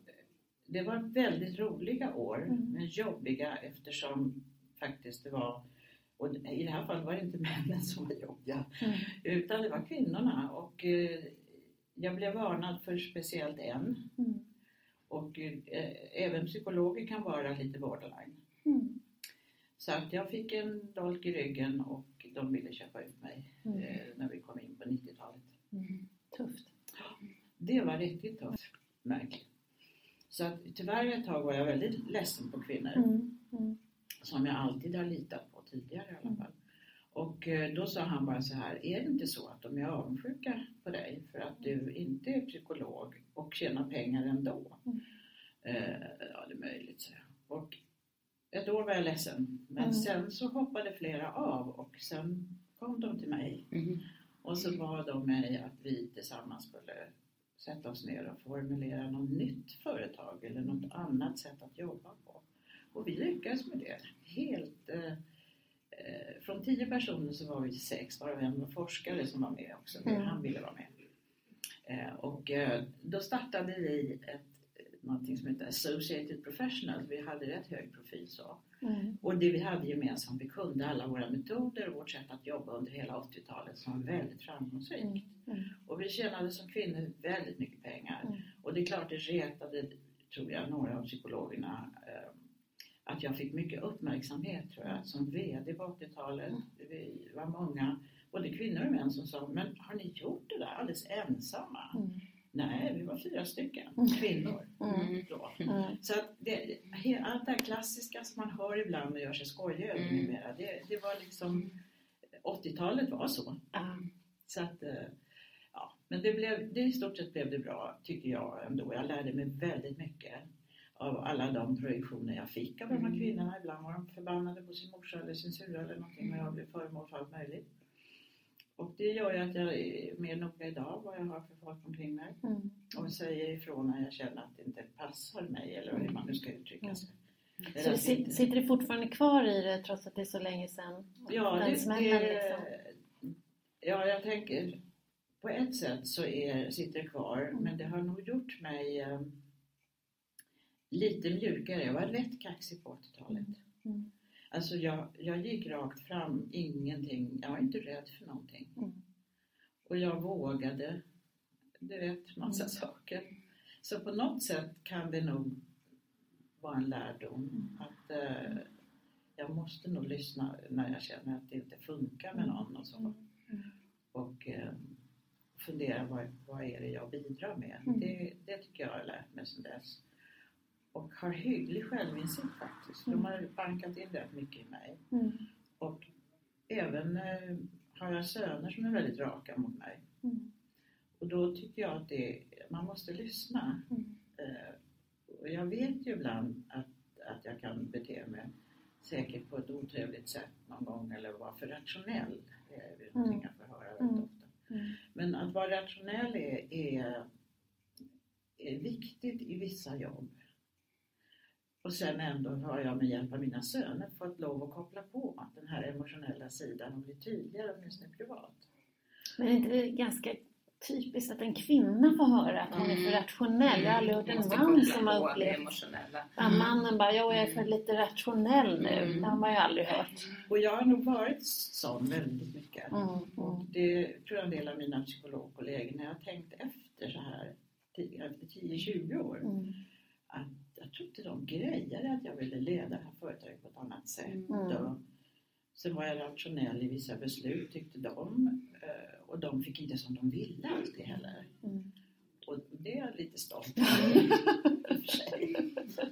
det var väldigt roliga år, Mm. men jobbiga eftersom faktiskt det var och i det här fallet var det inte *laughs* männen som var jobbiga Mm. utan det var kvinnorna och eh, jag blev varnad för speciellt en Mm. Och eh, även psykologer kan vara lite borderline. Mm. Så att jag fick en dolk i ryggen och de ville köpa ut mig Mm. eh, när vi kom in på 90-talet. Mm. Tufft. Det var riktigt tufft, märkligt. Så att tyvärr ett tag var jag väldigt ledsen på kvinnor, Mm. Mm. som jag alltid har litat på tidigare i alla fall. Och eh, då sa han bara så här, är det inte så att de är avundsjuka på dig för att du inte är psykolog och tjänar pengar ändå? Mm. Eh, ja, det är möjligt, så. Och ett år var jag ledsen, men Mm. sen så hoppade flera av och sen kom de till mig Mm. och så bad de mig att vi tillsammans skulle sätta oss ner och formulera något nytt företag eller något annat sätt att jobba på. Och vi lyckades med det. Helt, eh, eh, från tio personer så var vi sex, varav en var forskare som var med också. Mm. Han ville vara med. Eh, och eh, då startade vi ett, någonting som heter Associated Professionals. Vi hade rätt hög profil så. Mm. Och det vi hade gemensamt, vi kunde alla våra metoder och vårt sätt att jobba under hela 80-talet som var väldigt framgångsrikt. Mm. Mm. Och vi tjänade som kvinnor väldigt mycket pengar. Mm. Och det är klart det retade, tror jag, några av psykologerna eh, att jag fick mycket uppmärksamhet tror jag. Som VD på 80-talet, vi var många, både kvinnor och män som sa Men har ni gjort det där alldeles ensamma? Mm. Nej, vi var fyra stycken Mm. kvinnor Mm. då. Mm. Så att det, allt det här klassiska som man hör ibland och gör sig skojig över Mm. numera, det, det var liksom 80-talet var så. Så att, eh, ja. Men det, blev, det i stort sett blev det bra, tycker jag ändå. Jag lärde mig väldigt mycket av alla de projektioner jag fick av de här Mm. kvinnorna. Ibland var de förbannade på sin morsa eller sin syrra eller någonting och jag blev föremål för allt möjligt. Och det gör ju att jag är mer noga idag vad jag har för folk omkring mig Mm. och säger ifrån när jag känner att det inte passar mig eller hur man nu ska uttrycka sig. Så Eller det att sit- inte- sitter du fortfarande kvar i det trots att det är så länge sedan? Ja, det, liksom. ja, jag tänker på ett sätt så är, sitter det kvar Mm. men det har nog gjort mig eh, lite mjukare. Jag var rätt kaxig på 80-talet. Mm. Alltså jag, jag gick rakt fram, ingenting. Jag var inte rädd för någonting. Mm. Och jag vågade, du vet, massa Mm. saker. Så på något sätt kan det nog vara en lärdom Mm. att eh, jag måste nog lyssna när jag känner att det inte funkar med någon och så. Mm. Och eh, fundera vad, vad är det jag bidrar med. Mm. Det, det tycker jag har lärt mig sedan dess. Och har hygglig självinsikt faktiskt. Mm. De har bankat in rätt mycket i mig. Mm. Och även eh, har jag söner som är väldigt raka mot mig. Mm. Och då tycker jag att det, man måste lyssna. Mm. Eh, och jag vet ju ibland att, att jag kan bete mig säkert på ett otrevligt sätt någon gång eller vara för rationell. Det är någonting jag får höra väldigt Mm. ofta. Mm. Men att vara rationell är, är, är viktigt i vissa jobb. Och sen ändå har jag med hjälp av mina söner fått lov att koppla på den här emotionella sidan och bli tydligare åtminstone privat. Men är inte det ganska typiskt att en kvinna får höra att hon är för rationell? Jag har aldrig hört en Måste man som har upplevt emotionella. att mannen bara, jag är för lite rationell nu. Mm. Det har man ju aldrig hört. Och jag har nog varit sån väldigt mycket. Mm, Och mm, det tror jag en del av mina psykologkollegor, när jag har tänkt efter så här 10-20 år, mm, att jag tror inte de grejade att jag ville leda det här företaget på ett annat sätt. Mm. Och sen var jag rationell i vissa beslut tyckte de. eh, Och de fick inte som de ville alltid heller. mm. Och det är jag lite stolt *laughs*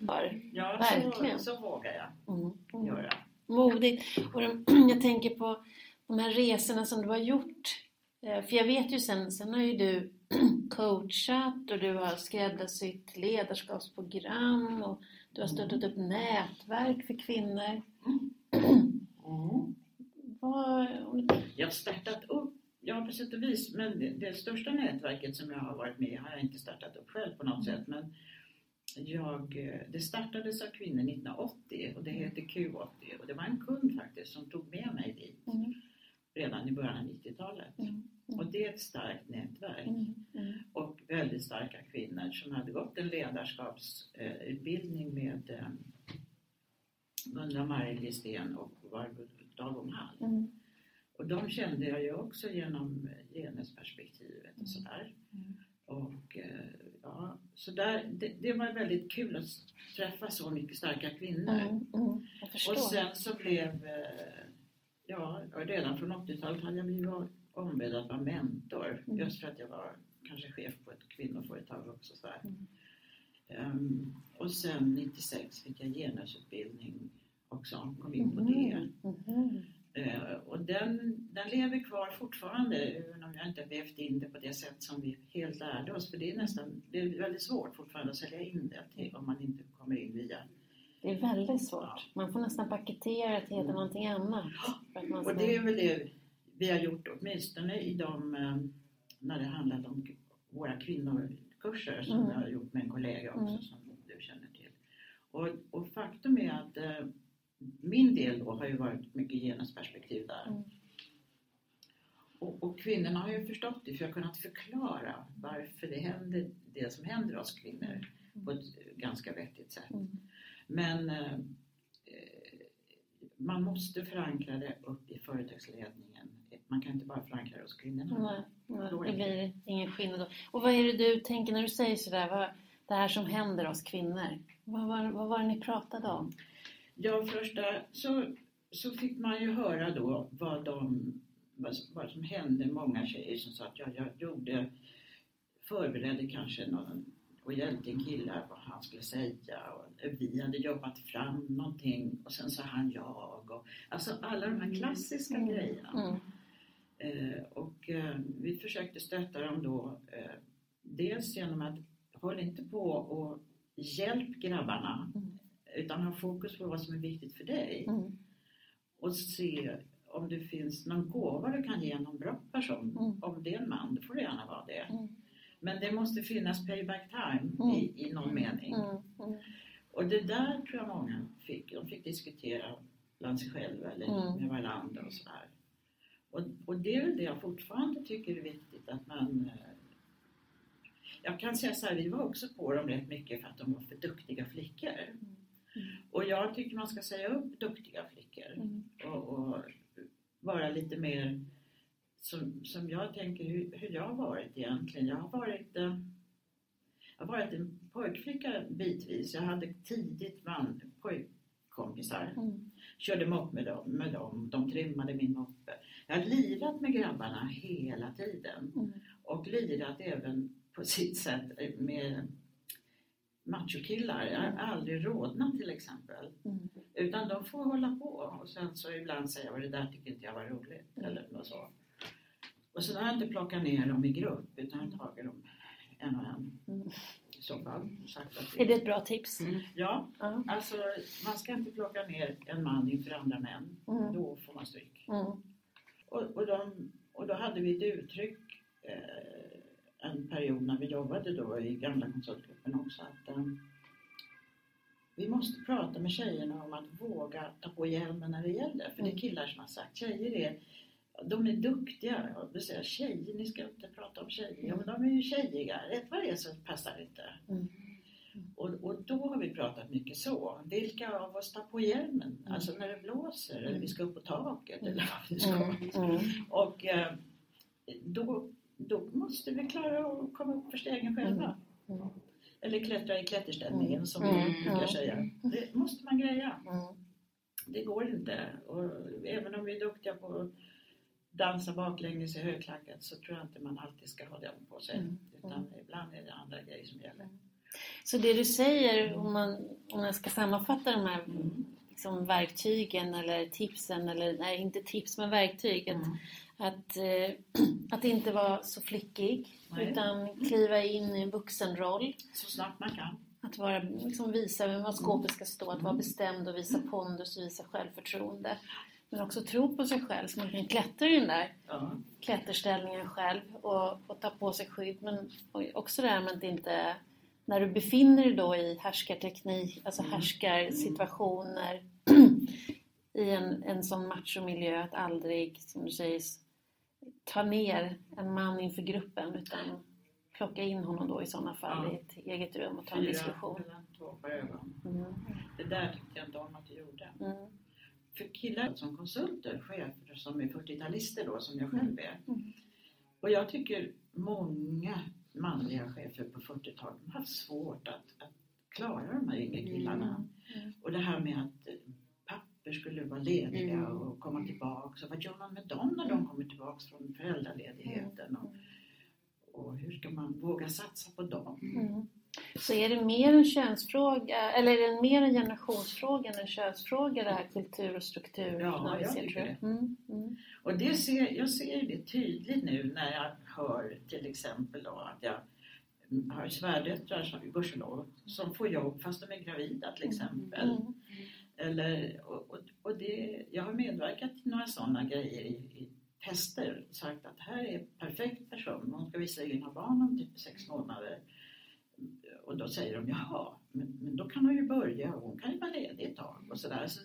över. Ja, så, Verkligen. så vågar jag Mm, mm. göra. Modigt. Och de, *clears throat* jag tänker på de här resorna som du har gjort. Eh, För jag vet ju sen, sen har ju du *clears throat* coachat och du har skräddarsytt ledarskapsprogram och du har stöttat upp nätverk för kvinnor. Mm. Vad, Jag har startat upp, ja på sätt och vis, men det, det största nätverket som jag har varit med i har jag inte startat upp själv på något sätt. Men jag, eh, det startades av kvinnor 1980 och det heter Q80 och det var en kund faktiskt som tog med mig dit mm, redan i början av 90-talet. mm, Och det är ett starkt nätverk mm, mm, och väldigt starka kvinnor som hade gått en ledarskapsutbildning med eh, Gunilla Margilsten och Dahlbom Hall. mm, Och de kände jag ju också genom genusperspektivet och sådär. Mm. Och eh, ja, så där, det, det var väldigt kul att träffa så mycket starka kvinnor. mm, mm. Och sen så blev, eh, ja, redan från 80-talet hade jag blivit ombedd att vara mentor. Mm. Just för att jag var kanske chef på ett kvinnoföretag också. Så här. Mm. Ehm, och sen 96 fick jag genusutbildning också, kom in på det. Eh, och den, den lever kvar fortfarande, även om jag inte vävt in det på det sätt som vi helt lärde oss. För det är nästan, det är väldigt svårt fortfarande att sälja in det till, om man inte kommer in via. Det är väldigt svårt. Man får nästan paketera till heta någonting annat. Man Och ska... det är väl det vi har gjort, åtminstone i de, eh, när det handlar om våra kvinnokurser som Mm. jag har gjort med en kollega också Mm. som du känner till. Och, och faktum är att eh, min del då har ju varit mycket genusperspektiv där. Mm. Och, och kvinnorna har ju förstått det för jag har kunnat förklara varför det händer det som händer oss kvinnor på ett ganska vettigt sätt. Mm. Men eh, eh, man måste förankra det upp i företagsledningen. Man kan inte bara förankra det hos kvinnorna. Nej, nej, det blir ingen skillnad då. Och vad är det du tänker när du säger sådär, vad, det här som händer oss kvinnor? Vad var, vad var det ni pratade om? Ja, första så, så fick man ju höra då vad, de, vad, vad som hände. Många tjejer som sa att ja, jag gjorde, förberedde kanske någon och hjälpte kille vad han skulle säga. Och vi hade jobbat fram någonting och sen sa han jag. Och, alltså alla de här klassiska Mm. grejerna. Mm. Eh, och eh, vi försökte stötta dem då eh, dels genom att håll inte på och hjälp grabbarna Mm. utan ha fokus på vad som är viktigt för dig Mm. och se om det finns någon gåva du kan ge någon bra person. Mm. Om det är en man, då får det gärna vara det. Mm. Men det måste finnas payback time Mm. i, i någon mening. Mm. Mm. Och det där tror jag många fick. De fick diskutera bland sig själva eller med varandra och sådär. Och, och det är väl det jag fortfarande tycker är viktigt att man eh, jag kan säga så här, vi var också på dem rätt mycket för att de var för duktiga flickor. Och jag tycker man ska säga upp duktiga flickor Mm. och, och vara lite mer som, som jag tänker hur, hur jag har varit egentligen. Jag har varit, eh, jag har varit en pojkflicka bitvis. Jag hade tidigt man, pojkkompisar. Mm. körde moppe med dem, med dem. De trimmade min moppe. Jag har lirat med grabbarna hela tiden. Mm. Och lirat även på sitt sätt med machokillar. Jag har aldrig rodnat till exempel. Mm. Utan de får hålla på och sen så ibland säger jag det där tycker inte jag var roligt. Eller något så. Och sen har jag inte plockat ner dem i grupp utan jag har tagit dem en och en. Mm. I så fall. Sagt att Är det ett bra tips? Mm. Ja, Ja. alltså man ska inte plocka ner en man inför andra män. Mm. Då får man stryk. Och, och, de, och då hade vi ett uttryck eh, en period när vi jobbade då i gamla konsultgruppen också att eh, vi måste prata med tjejerna om att våga ta på hjälmen när det gäller. För det är Mm. killar som har sagt, tjejer är de är duktiga. Och då säger jag, tjejer, ni ska inte prata om tjejer. Ja, men de är ju tjejiga. Rätt vad det är så passar det inte. Mm. Och, och då har vi pratat mycket så. Vilka av oss tar på hjälmen? Mm. Alltså när det blåser eller vi ska upp på taket Mm. eller vad vi ska. Mm. Mm. Och eh, då, då måste vi klara att komma upp för stegen själva. Mm. Eller klättra i klätterställningen Mm. som Mm. vi brukar Mm. säga. Det måste man greja. Mm. Det går inte. Och även om vi är duktiga på att dansa baklänges i högklackat så tror jag inte man alltid ska ha den på sig. Mm. Utan ibland är det andra grejer som gäller. Så det du säger, om man, om man ska sammanfatta de här Mm. liksom, verktygen eller tipsen, eller nej inte tips men verktyg. Att, Mm. att, eh, *clears throat* att inte vara så flickig Nej. utan kliva in i en vuxenroll. Så snabbt man kan. Att vara, liksom visa var skåpet ska stå, att vara Mm. bestämd och visa pondus och visa självförtroende. Men också tro på sig själv så man kan klättra i den där Ja. klätterställningen själv och, och ta på sig skydd. Men också det här med att inte, när du befinner dig då i härskarteknik, alltså Mm. härskarsituationer i en, en sån machomiljö att aldrig, som du säger, ta ner en man inför gruppen utan plocka in honom då i sådana fall Ja. i ett eget rum och ta en Fyra diskussion. Mm. Det där tyckte jag inte om att du gjorde. Mm. För killar som konsulter, chefer som är 40-talister då, som jag själv är. Mm. Och jag tycker många manliga chefer på 40-talet har haft svårt att, att klara de här yngre killarna. Mm. Och det här med att eh, papper skulle vara lediga Mm. och komma tillbaka. Vad gör man med dem när de kommer tillbaka från föräldraledigheten? Och, och hur ska man våga satsa på dem? Mm. Så är det mer en könsfråga, eller är det mer en generationsfråga än en könsfråga det här kultur och struktur? Ja, jag ser, tycker jag? Mm. Mm. Och det ser, jag ser det tydligt nu när jag hör till exempel då att jag har svärdöttrar, som, gudskelov, som får jobb fast de är gravida till exempel. Mm. Eller, och, och, och det, jag har medverkat till några sådana grejer i, i tester. Sagt att här är perfekt person, hon ska visa in ha barn om typ sex månader. Och då säger de jaha, men, men då kan hon ju börja och hon kan ju vara ledig ett tag och sådär. Så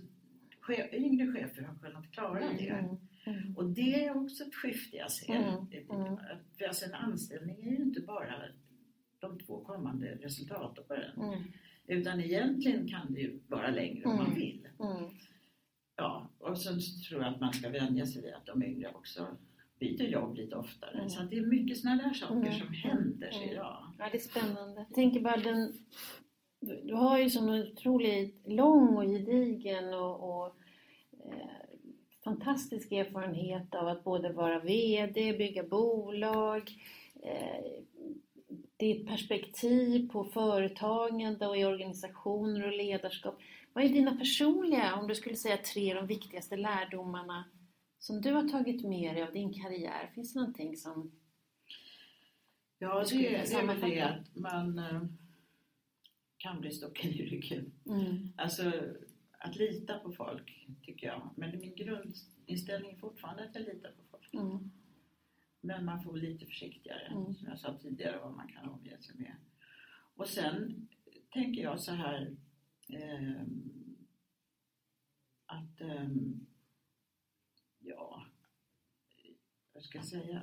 chef, yngre chefer har kunnat klara det. Mm. Mm. Och det är också ett skifte jag ser. Mm, mm. För alltså en anställning är ju inte bara de två kommande resultatåren. Mm. Utan egentligen kan det ju vara längre om man Mm. vill. Mm. Ja, och sen så tror jag att man ska vänja sig vid att de yngre också byter jobb lite oftare. Mm. Så det är mycket sådana där saker Mm. som händer Mm. sig idag. Ja, det är spännande. Jag tänker bara den... Du har ju sån otroligt lång och gedigen och, och eh, fantastisk erfarenhet av att både vara VD, bygga bolag, eh, ditt perspektiv på företagande och i organisationer och ledarskap. Vad är dina personliga, om du skulle säga tre de viktigaste lärdomarna som du har tagit med dig av din karriär? Finns det någonting som Ja, det, är väl det att man eh, kan bli stocken i ryggen. Mm. Alltså att lita på folk, tycker jag. Men min grundinställning är fortfarande att jag litar på folk. Mm. Men man får bli lite försiktigare, Mm. som jag sa tidigare, vad man kan omge sig med. Och sen tänker jag så här ehm, att ehm, ja, vad ska jag säga?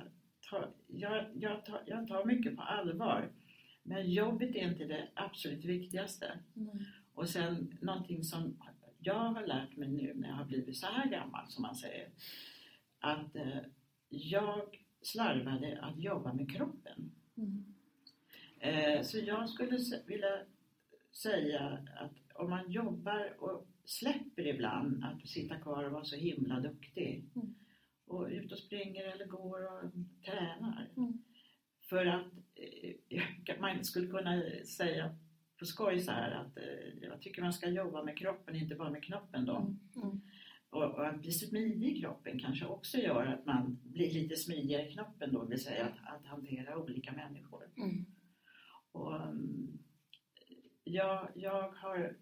Ta, jag, jag, tar, jag tar mycket på allvar. Men jobbet är inte det absolut viktigaste. Mm. Och sen någonting som jag har lärt mig nu när jag har blivit så här gammal som man säger. Att eh, jag slarvade att jobba med kroppen. Mm. Eh, så jag skulle vilja säga att om man jobbar och släpper ibland att sitta kvar och vara så himla duktig Mm. och ut och springer eller går och tränar. Mm. För att eh, man skulle kunna säga på skoj så här att eh, jag tycker man ska jobba med kroppen, inte bara med knoppen då. Mm. Mm. Och, och att bli smidig i kroppen kanske också gör att man blir lite smidigare i knoppen då, vill säga att, att hantera olika människor. Mm. Och, um, jag, jag, har,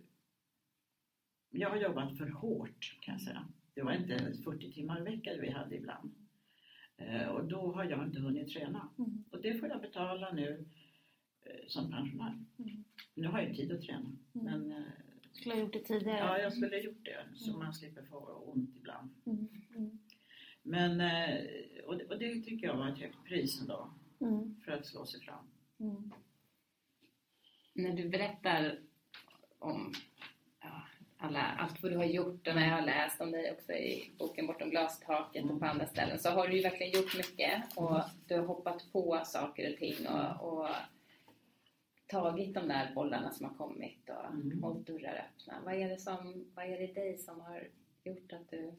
jag har jobbat för hårt kan jag säga. Det var inte ens 40 timmar i veckan vi hade ibland. Eh, och då har jag inte hunnit träna. Mm. Och det får jag betala nu eh, som pensionär. Mm. Nu har jag tid att träna. Men eh, Skulle ha gjort det tidigare. ja, jag skulle ha gjort det så man slipper få ont ibland. Mm. Mm. Men, eh, och, det, och det tycker jag var ett högt pris ändå Mm. för att slå sig fram. Mm. När du berättar om ja, alla, allt vad du har gjort och när jag har läst om dig också i boken Bortom glastaket och på andra ställen så har du ju verkligen gjort mycket och du har hoppat på saker och ting och, och tagit de där bollarna som har kommit och Mm. hållit dörrar öppna. Vad är, det som, vad är det dig som har gjort att du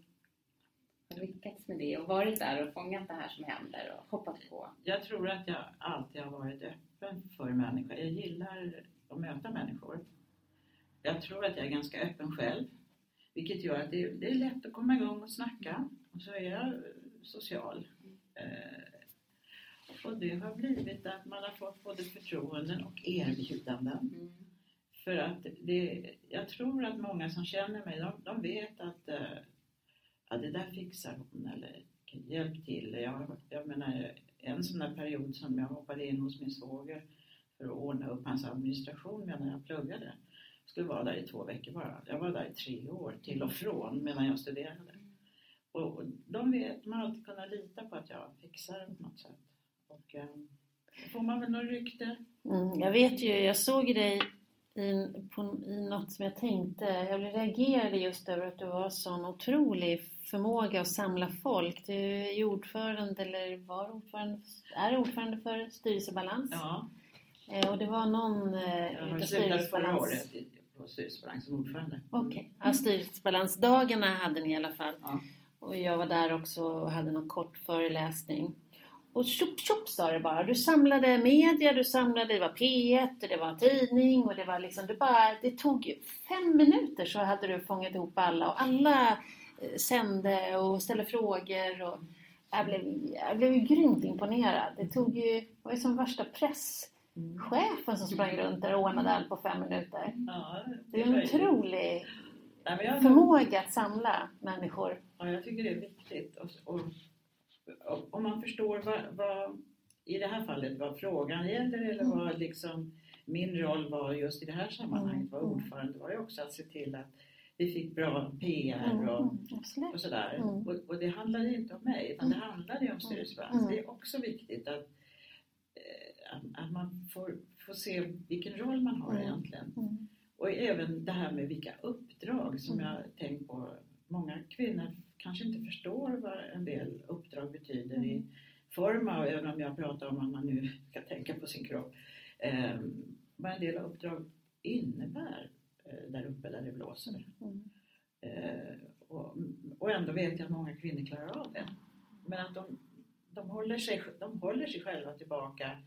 har lyckats med det och varit där och fångat det här som händer och hoppat på? Jag tror att jag alltid har varit öppen för människor. Jag gillar att möta människor. Jag tror att jag är ganska öppen själv. Vilket gör att det, är lätt att komma igång och snacka. Och så är jag social. Eh, och det har blivit att man har fått både förtroenden och erbjudanden. Mm. För att det, jag tror att många som känner mig, de, de vet att eh, ja, det där fixar hon eller hjälp till. Jag, jag menar, en sån där period som jag hoppade in hos min svåger för att ordna upp hans administration medan jag pluggade. skulle vara där i två veckor bara. Jag var där i tre år till och från medan jag studerade. Och, och de vet, man har alltid kunnat lita på att jag fixar det på något sätt. Och eh, får man väl något rykte. Mm, jag vet ju, jag såg dig i, på, i något som jag tänkte, jag reagerade just över att du har sån otrolig förmåga att samla folk. Du är ordförande, eller var ordförande, är ordförande för Styrelsebalans. Ja, Eh, och det var någon eh, jag har slutat förra Styrelsebalans- året på Styrelsebalans som ordförande. Okej, ja, styrelsebalansdagarna hade ni i alla fall. Ja. Och jag var där också och hade någon kort föreläsning. Och tjopp tjopp sa det bara. Du samlade media, du samlade, det var P1, det var tidning och det var liksom, det bara, det tog fem minuter så hade du fångat ihop alla och alla eh, sände och ställde frågor och jag blev, jag blev ju grymt imponerad. Det tog ju, det var ju som värsta presschefen som sprang runt där och ordnade allt på fem minuter. Ja, Det är en otrolig förmåga att samla människor. ja, jag tycker det är viktigt. Och, och, om man förstår vad, vad, i det här fallet, vad frågan gäller eller Mm. vad liksom min roll var just i det här sammanhanget, var Mm. ordförande, var ju också att se till att vi fick bra PR Mm, och, mm, och sådär. Mm. Och, och det handlar ju inte om mig, utan det handlar ju om styrelsebalans. Mm. Det är också viktigt att, eh, att, att man får, får se vilken roll man har Mm. egentligen. Mm. Och även det här med vilka uppdrag som Mm. jag tänkt på. Många kvinnor kanske inte förstår vad en del uppdrag betyder i Mm. form av, även om jag pratar om att man nu ska tänka på sin kropp, eh, vad en del uppdrag innebär eh, där uppe där det blåser. Mm. Eh, och, och ändå vet jag att många kvinnor klarar av det. Men att de, de, håller, sig, de håller sig själva tillbaka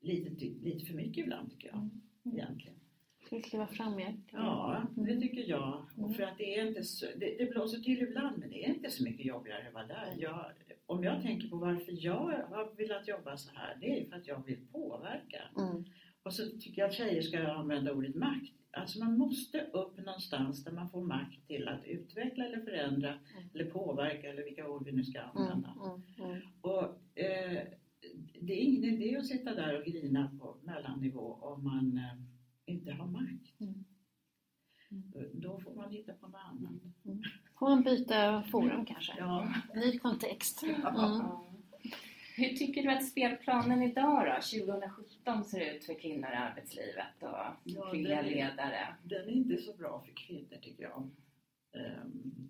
lite, lite för mycket ibland tycker jag. Mm. Egentligen. Kliva fram mer? Ja, det Mm. tycker jag. Mm. För att det är inte så, det, det blåser till ibland men det är inte så mycket jobbigare att vara där. Jag, om jag tänker på varför jag har velat jobba så här, det är för att jag vill påverka. Mm. Och så tycker jag att tjejer ska använda ordet makt. Alltså man måste upp någonstans där man får makt till att utveckla eller förändra Mm. eller påverka eller vilka ord vi nu ska Mm. använda. Mm. Och, eh, det är ingen idé att sitta där och grina på mellannivå om man eh, inte har makt. Mm. Då får man hitta på något annat. Får man byta forum kanske? Ja, Ny kontext. Mm. Ja. Hur tycker du att spelplanen idag då, 2017 ser ut för kvinnor i arbetslivet och Ja, kvinnliga den är- ledare? den är inte så bra för kvinnor tycker jag. Um,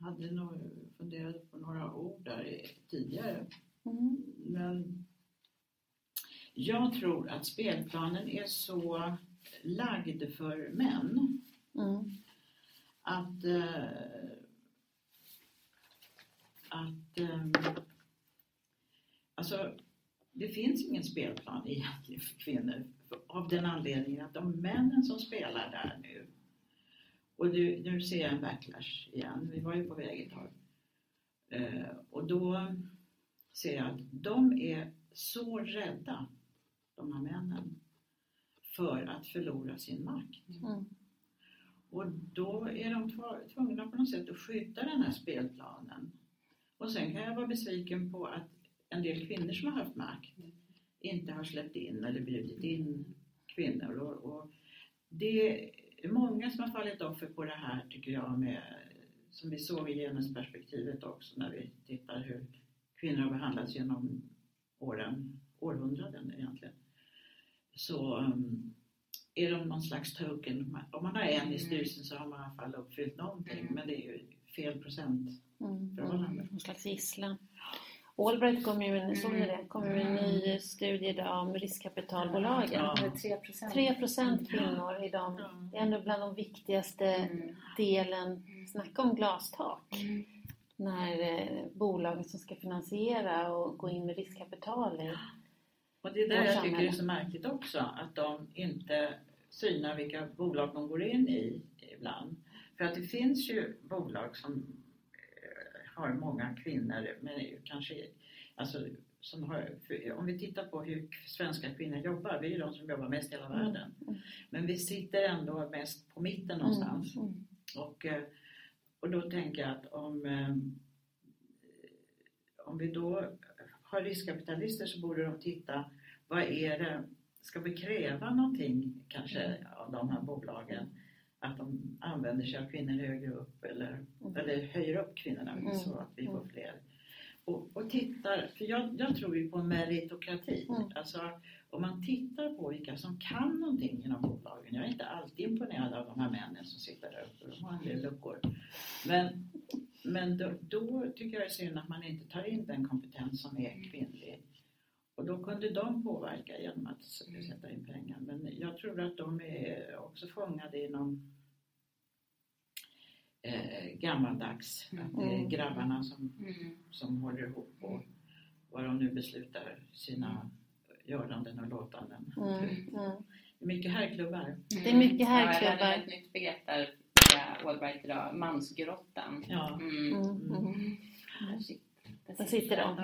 hade nog funderat på några ord där i- tidigare. Mm. Men jag tror att spelplanen är så lagd för män. Mm. Att, eh, att eh, alltså, det finns ingen spelplan egentligen för kvinnor av den anledningen att de männen som spelar där nu och nu, nu ser jag en backlash igen, vi var ju på väg ett tag. Eh, och då ser jag att de är så rädda, de här männen, för att förlora sin makt. Mm. Och då är de tvungna på något sätt att skydda den här spelplanen. Och sen kan jag vara besviken på att en del kvinnor som har haft makt inte har släppt in eller bjudit in kvinnor. Och, och det är många som har fallit offer på det här tycker jag med, som vi såg i genusperspektivet också när vi tittar hur kvinnor har behandlats genom åren, århundraden egentligen. Så um, är de någon slags token. Om man har en i styrelsen så har man i alla fall uppfyllt någonting Mm. men det är ju fel procent. Mm. Någon slags gisslan. Allbright kommer ju med, såg ni det? Kommer med en ny studie idag om riskkapitalbolagen. Ja. Det är 3 procent. 3 procent kvinnor i dem. Det är ändå bland de viktigaste Mm. delen. Snacka om glastak. Mm. När eh, bolagen som ska finansiera och gå in med riskkapital i. Och det är där jag tycker det är så märkligt också att de inte synar vilka bolag de går in i ibland. För att det finns ju bolag som eh, har många kvinnor men kanske alltså, som har, om vi tittar på hur svenska kvinnor jobbar, vi är ju de som jobbar mest i hela Mm. världen. Men vi sitter ändå mest på mitten någonstans. Mm. Mm. Och, eh, och då tänker jag att om, eh, om vi då har riskkapitalister så borde de titta, vad är det, ska vi kräva någonting kanske av de här bolagen? Att de använder sig av kvinnor högre upp eller, Mm. eller höjer upp kvinnorna Mm. så att vi får Mm. fler. Och, och tittar, för jag, jag tror ju på meritokrati. Mm. Alltså om man tittar på vilka som kan någonting inom bolagen. Jag är inte alltid imponerad av de här männen som sitter där uppe. De har en del luckor. Men, men då, då tycker jag det är synd att man inte tar in den kompetens som är kvinnlig. Och då kunde de påverka genom att s- sätta in pengar. Men jag tror att de är också fångade inom eh, gammaldags. Att det är Mm. grabbarna som, Mm. som håller ihop och vad de nu beslutar sina göranden och låtanden. Mm. Mm. Det är mycket herrklubbar. Det är mycket Ja, herrklubbar. jag mig ett nytt begrepp där via Allbright idag, mansgrottan. Ja. Mm. Mm. Mm. Där sitter- Där sitter de.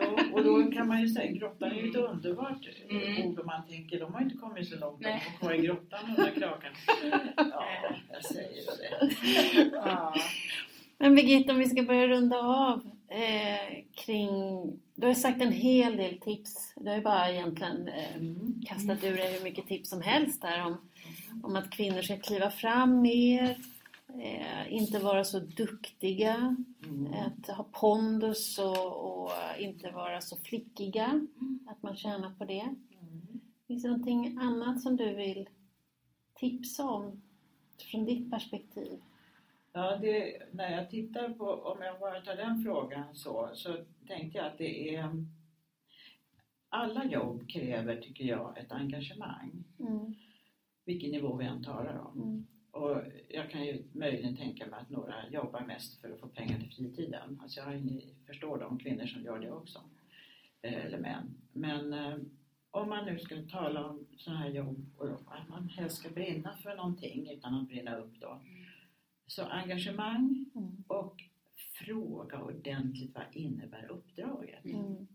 Ja, och då kan man ju säga grottan är ju ett underbart Mm. ord om man tänker de har inte kommit så långt. De var kvar i grottan under kraken. *laughs* Ja, jag säger det. Ja. Men Birgitta, om vi ska börja runda av eh, kring... Du har sagt en hel del tips. Du har ju bara egentligen eh, Mm. kastat ur dig hur mycket tips som helst där om, om att kvinnor ska kliva fram mer, eh, inte vara så duktiga, Mm. att ha pondus och, och inte vara så flickiga, att man tjänar på det. Mm. Finns det någonting annat som du vill tipsa om från ditt perspektiv? Ja, det, när jag tittar på, om jag bara tar den frågan så, så tänkte jag att det är alla jobb kräver, tycker jag, ett engagemang. Mm, Vilken nivå vi än talar om. mm, Och jag kan ju möjligen tänka mig att några jobbar mest för att få pengar till fritiden. Alltså jag förstår de kvinnor som gör det också. Eh, Eller män. Men eh, om man nu ska tala om sådana här jobb och att man helst ska brinna för någonting utan att brinna upp då. Så engagemang mm, och fråga ordentligt vad innebär uppdraget. mm,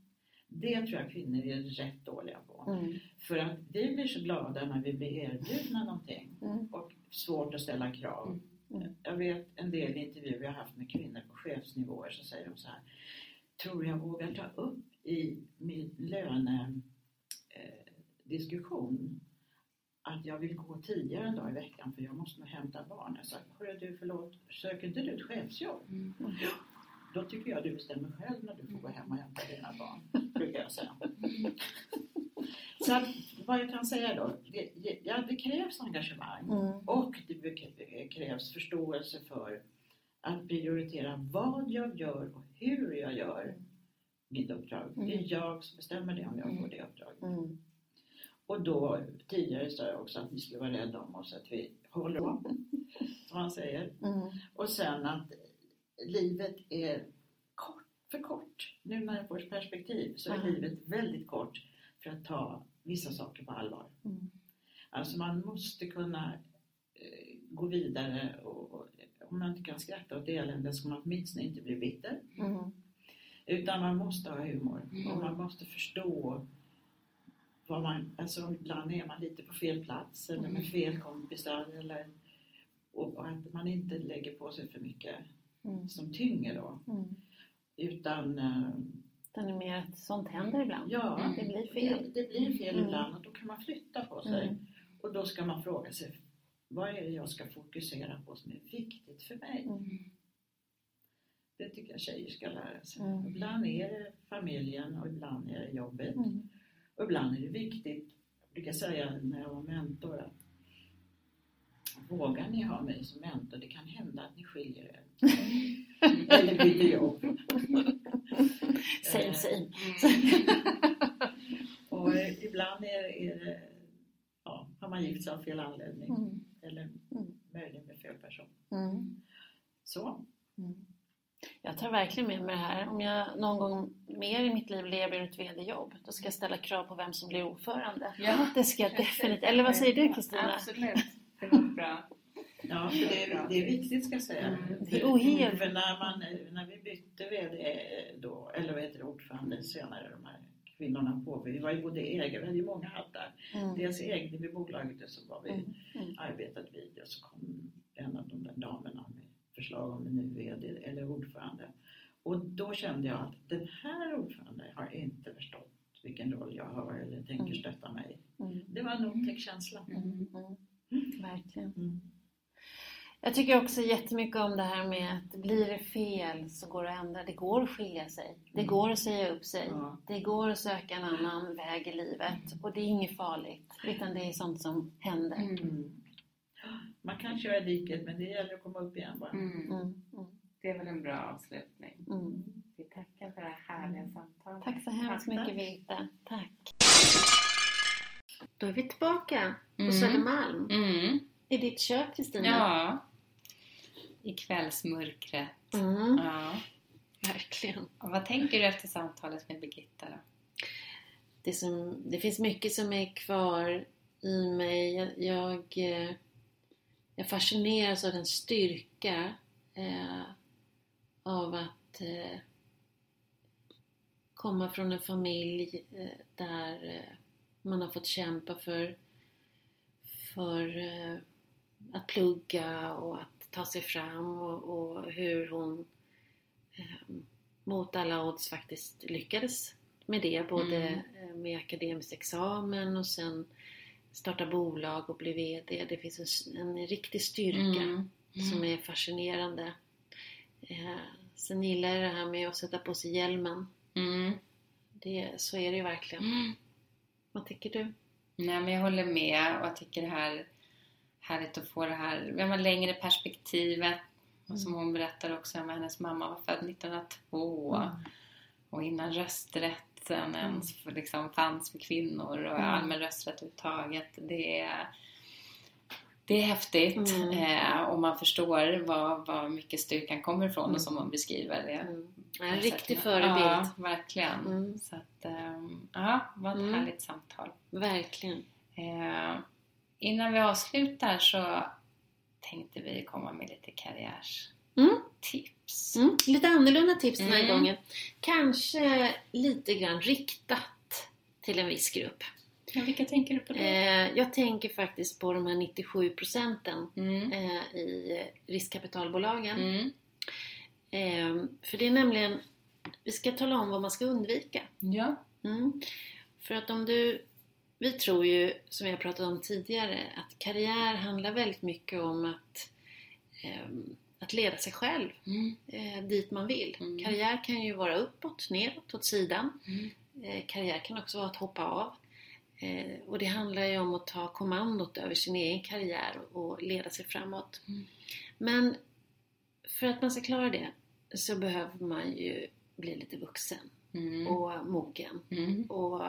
Det tror jag kvinnor är rätt dåliga på. mm, För att vi blir så glada när vi blir erbjudna någonting mm, och svårt att ställa krav. Mm. Jag vet en del intervjuer jag har haft med kvinnor på chefsnivåer så säger de så här. Tror jag vågar ta upp i min lönediskussion eh, att jag vill gå tidigare en dag i veckan för jag måste nog hämta barn. Jag sa, hörru du förlåt, söker inte du ett chefsjobb? Mm. Då tycker jag du bestämmer själv när du får gå hem och hämta dina barn, brukar jag säga. Så att, vad jag kan säga då, det, ja, det krävs engagemang. mm, Och det krävs förståelse för att prioritera vad jag gör och hur jag gör mitt uppdrag. Det är jag som bestämmer det om jag får det uppdraget. mm, Och då, tidigare sa jag också att ni skulle vara rädda om oss, att vi håller om, *laughs* som man säger. Mm. Och sen att livet är kort, för kort. Nu när jag får ett perspektiv så är Ja. livet väldigt kort för att ta vissa saker på allvar. Mm. Alltså man måste kunna eh, gå vidare och, och om man inte kan skratta åt elände ska man åtminstone inte bli bitter. Mm. Utan man måste ha humor Mm. och man måste förstå vad man, alltså ibland är man lite på fel plats eller med Mm. fel kompisar eller och att man inte lägger på sig för mycket Mm. som tynger då. Mm. Utan eh, Den är mer att sånt händer ibland. ja, Mm. Det blir fel. det, det blir fel Mm. ibland och då kan man flytta på sig. Mm. Och då ska man fråga sig vad är det jag ska fokusera på som är viktigt för mig? Mm. Det tycker jag tjejer ska lära sig. Mm. Ibland är det familjen och ibland är det jobbet. Mm. Och ibland är det viktigt, jag brukar säga när jag var mentor att Vågar ni ha mig som mentor? Det kan hända att ni skiljer er. Eller byter jobb. Same same. *laughs* Och eh, ibland är, är det, ja, har man gift sig av fel anledning. Mm. Eller Mm. möjligen med fel person. Mm. Så. Mm. Jag tar verkligen med mig det här. Om jag någon gång mer i mitt liv blir erbjuden ett VD-jobb, då ska jag ställa krav på vem som blir ordförande. Ja. Det ska jag definitivt. Eller vad säger du Kristina? Absolut, det var bra. Ja, för det, är, det är viktigt ska jag säga. Mm. För när, man, när vi bytte VD då, eller vad heter det, ordförande senare, de här kvinnorna på, vi var ju både ägare, vi hade ju många hattar. Mm. Dels ägde vi bolaget och så var vi Mm. Mm. arbetat vid och så kom en av de där damerna med förslag om en ny VD eller ordförande. Och då kände jag att den här ordföranden har inte förstått vilken roll jag har eller tänker Mm. stötta mig. Mm. Det var en otäck känsla. Mm. Mm. Verkligen. Jag tycker också jättemycket om det här med att blir det fel så går det att ändra. Det går att skilja sig. Det Mm. går att säga upp sig. Ja. Det går att söka en annan väg i livet. Och det är inget farligt. Utan det är sånt som händer. Mm. Man kan köra diket men det gäller att komma upp igen bara. Mm. Mm. Mm. Det är väl en bra avslutning. Mm. Vi tackar för det här härliga samtalet. Tack så hemskt Tack, mycket. Virta. Tack. Då är vi tillbaka på Mm. Södermalm. Mm. I ditt kök Kristina. Ja. I kvällsmörkret. Mm. Ja. Verkligen. Och vad tänker du efter samtalet med Birgitta då? det, som, det finns mycket som är kvar i mig. Jag, jag, eh, jag fascineras av den styrka eh, av att eh, komma från en familj eh, där eh, man har fått kämpa för, för eh, att plugga och att ta sig fram och, och hur hon eh, mot alla odds faktiskt lyckades med det. Både Mm. eh, med akademisk examen och sen starta bolag och bli VD. Det finns en, en riktig styrka Mm. som är fascinerande. Eh, sen gillar jag det här med att sätta på sig hjälmen. Mm. Det, så är det ju verkligen. Mm. Vad tycker du? Nej, men jag håller med och jag tycker det här härligt att få det här ja, men längre perspektivet. Och som hon berättade också om hennes mamma var född 1902 Mm. och innan rösträtten ens liksom fanns för kvinnor och Mm. allmän rösträtt överhuvudtaget. Det är, det är häftigt Mm. eh, och man förstår var, var mycket styrkan kommer ifrån Mm. och som hon beskriver det. Mm. En riktig Ja, förebild. verkligen. Mm. Så att, ehm, ja, var ett Mm. härligt samtal. Verkligen. Eh, innan vi avslutar så tänkte vi komma med lite karriärstips. Mm. Lite annorlunda tips den här Mm. gången. Kanske lite grann riktat till en viss grupp. Ja, vilka tänker du på då? Eh, jag tänker faktiskt på de här 97 procenten Mm. eh, i riskkapitalbolagen. Mm. Eh, för det är nämligen, vi ska tala om vad man ska undvika. Ja. Mm. För att om du, vi tror ju, som jag pratade om tidigare, att karriär handlar väldigt mycket om att, ehm, att leda sig själv Mm. eh, dit man vill. Mm. Karriär kan ju vara uppåt, neråt, åt sidan. Mm. Eh, karriär kan också vara att hoppa av. Eh, och det handlar ju om att ta kommandot över sin egen karriär och leda sig framåt. Mm. Men för att man ska klara det så behöver man ju bli lite vuxen Mm. och mogen Mm. och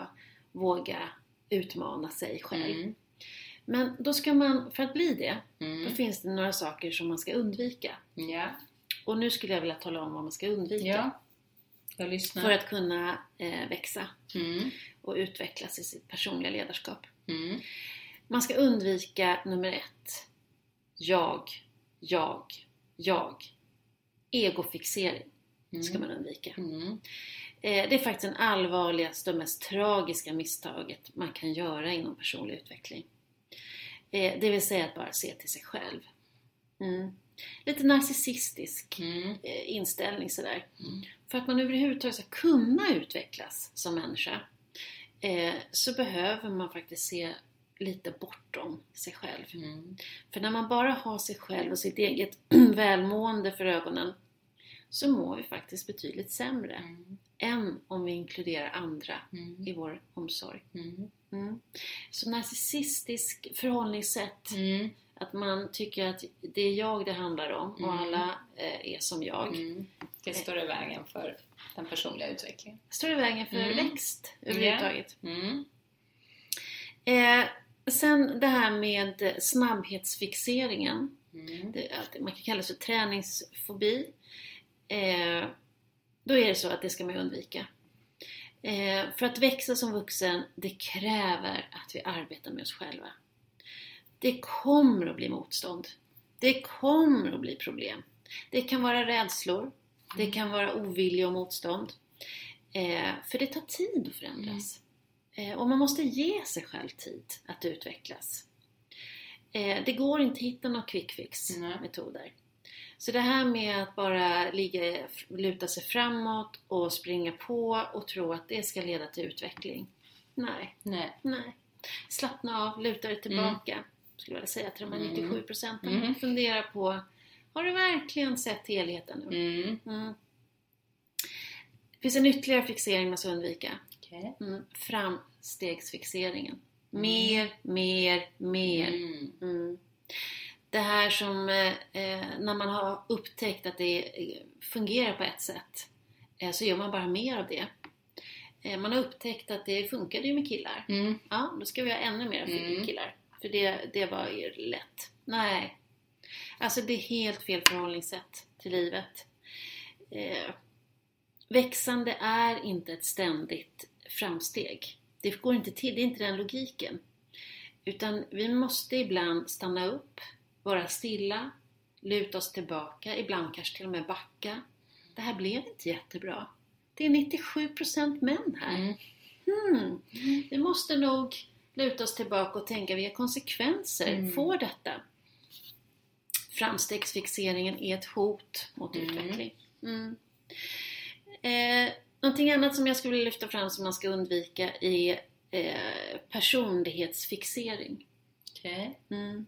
våga utmana sig själv. Mm. Men då ska man, för att bli det, då Mm. finns det några saker som man ska undvika. Ja. Och nu skulle jag vilja tala om vad man ska undvika. ja. Jag lyssnar. För att kunna eh, växa Mm. och utvecklas i sitt personliga ledarskap. Mm. Man ska undvika nummer ett. Jag, jag, jag. Egofixering ska man undvika. Eh, det är faktiskt det allvarligaste och mest tragiska misstaget man kan göra inom personlig utveckling. Eh, det vill säga att bara se till sig själv. Mm. Lite narcissistisk Mm. eh, inställning sådär. Mm. För att man överhuvudtaget ska kunna utvecklas som människa så behöver man faktiskt se lite bortom sig själv. Mm. För när man bara har sig själv och sitt eget *clears throat* välmående för ögonen så mår vi faktiskt betydligt sämre Mm. än om vi inkluderar andra Mm. i vår omsorg. Mm. Mm. Så narcissistisk förhållningssätt, Mm. att man tycker att det är jag det handlar om och Mm. alla eh, är som jag. Det står i vägen för den personliga utvecklingen. står i vägen för växt överhuvudtaget. Mm. Eh, sen det här med snabbhetsfixeringen. Det, man kan kalla det för träningsfobi. Eh, då är det så att det ska man undvika. Eh, för att växa som vuxen, det kräver att vi arbetar med oss själva. Det kommer att bli motstånd. Det kommer att bli problem. Det kan vara rädslor. Det kan vara ovilja och motstånd. Eh, för det tar tid att förändras. Eh, och man måste ge sig själv tid att utvecklas. Eh, det går inte att hitta några quick fix Nej. metoder. Så det här med att bara ligga, luta sig framåt och springa på och tro att det ska leda till utveckling. Nej, Nej. nej. Slappna av, luta dig tillbaka. Skulle jag vilja säga till de här Mm. 97 procenten. Mm. Fundera på, har du verkligen sett helheten nu? Mm. Mm. Det finns en ytterligare fixering man ska undvika. Okej. Mm. Framstegsfixeringen. Mer, mer, mer. Det här som eh, eh, när man har upptäckt att det eh, fungerar på ett sätt eh, så gör man bara mer av det. Eh, man har upptäckt att det funkade ju med killar. Mm. Ja, då ska vi ha ännu mer Mm. killar. För det, det var ju lätt. Nej. Alltså det är helt fel förhållningssätt till livet. Eh, växande är inte ett ständigt framsteg. Det går inte till, det är inte den logiken. Utan vi måste ibland stanna upp, vara stilla, luta oss tillbaka, ibland kanske till och med backa. Det här blev inte jättebra. Det är 97% män här. Mm. Hmm, vi måste nog luta oss tillbaka och tänka vilka konsekvenser Mm. får detta? Framstegsfixeringen är ett hot mot Mm. utveckling. Mm. Eh, någonting annat som jag skulle vilja lyfta fram som man ska undvika är eh, personlighetsfixering. Okej. Mm.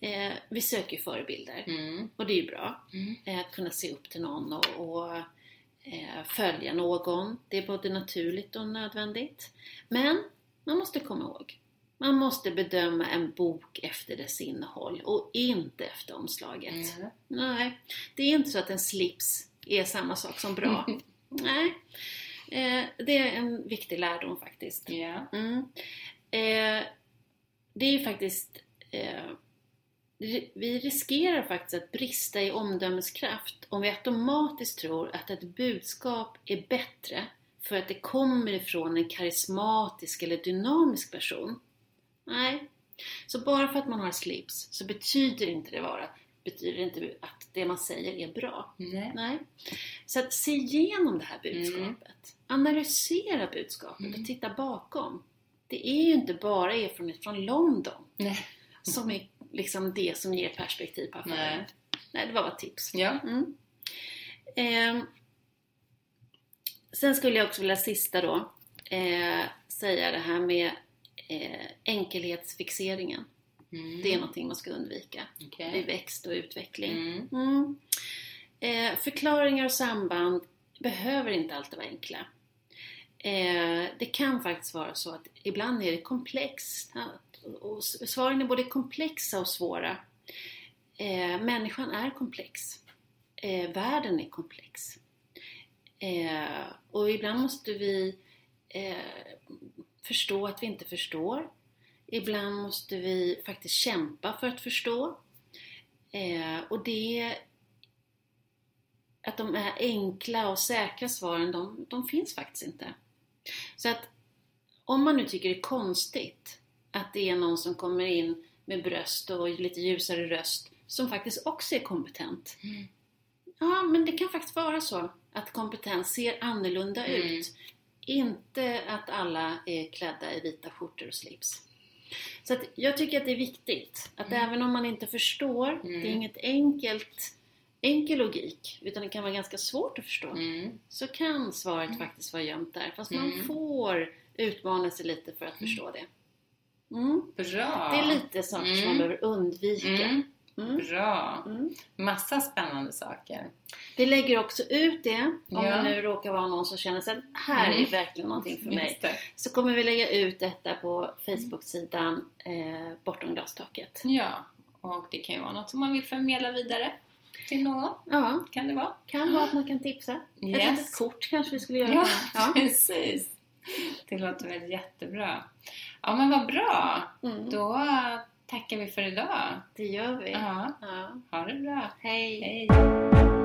Eh, vi söker ju förebilder Mm. och det är ju bra. Mm. Eh, Att kunna se upp till någon och, och eh, följa någon. Det är både naturligt och nödvändigt. Men man måste komma ihåg. Man måste bedöma en bok efter dess innehåll och inte efter omslaget. Mm. Nej, det är inte så att en slips är samma sak som bra. *laughs* Nej, eh, det är en viktig lärdom faktiskt. Ja. Mm. Eh, det är ju faktiskt... Vi riskerar faktiskt att brista i omdömeskraft om vi automatiskt tror att ett budskap är bättre för att det kommer ifrån en karismatisk eller dynamisk person. Nej. Så bara för att man har slips så betyder inte det vara betyder inte att det man säger är bra. Nej. Nej. Så att se igenom det här budskapet. Analysera budskapet Mm. och titta bakom. Det är ju inte bara erfarenhet från London Nej. som är liksom det som ger perspektiv på affären. Nej. Nej, det var bara ett tips. Ja. Mm. Ehm, sen skulle jag också vilja sista då eh, säga det här med eh, enkelhetsfixeringen. Mm. Det är någonting man ska undvika vid Okej. växt och utveckling. Mm. Mm. Eh, förklaringar och samband behöver inte alltid vara enkla. Eh, det kan faktiskt vara så att ibland är det komplext. Och svaren är både komplexa och svåra. Eh, människan är komplex. Eh, världen är komplex. Eh, och ibland måste vi eh, förstå att vi inte förstår. Ibland måste vi faktiskt kämpa för att förstå. Eh, och det att de här enkla och säkra svaren, de, de finns faktiskt inte. Så att om man nu tycker det är konstigt att det är någon som kommer in med bröst och lite ljusare röst som faktiskt också är kompetent. Mm. Ja, men det kan faktiskt vara så att kompetens ser annorlunda Mm. ut. Inte att alla är klädda i vita skjortor och slips. Så att jag tycker att det är viktigt att även om man inte förstår, Mm. det är inget enkelt, enkel logik, utan det kan vara ganska svårt att förstå, Mm. så kan svaret faktiskt vara gömt där. Fast man Mm. får utmana sig lite för att förstå det. Mm. Bra! Det är lite saker som man Mm. behöver undvika. Mm. Mm. Bra! Mm. Massa spännande saker. Vi lägger också ut det, om Ja. det nu råkar vara någon som känner sig att här är Mm. verkligen någonting för mig. Så kommer vi lägga ut detta på Facebook-sidan eh, Bortom glastaket. Ja, och det kan ju vara något som man vill förmedla vidare till någon. Ja, Kan det vara? kan vara att man kan tipsa. Ett Yes. litet kort kanske vi skulle göra. Ja, Ja. *laughs* precis. Det låter väl jättebra. Ja, men vad bra. Mm, Då tackar vi för idag. det gör vi. Ja, Ja. ha det bra. Hej! Hej!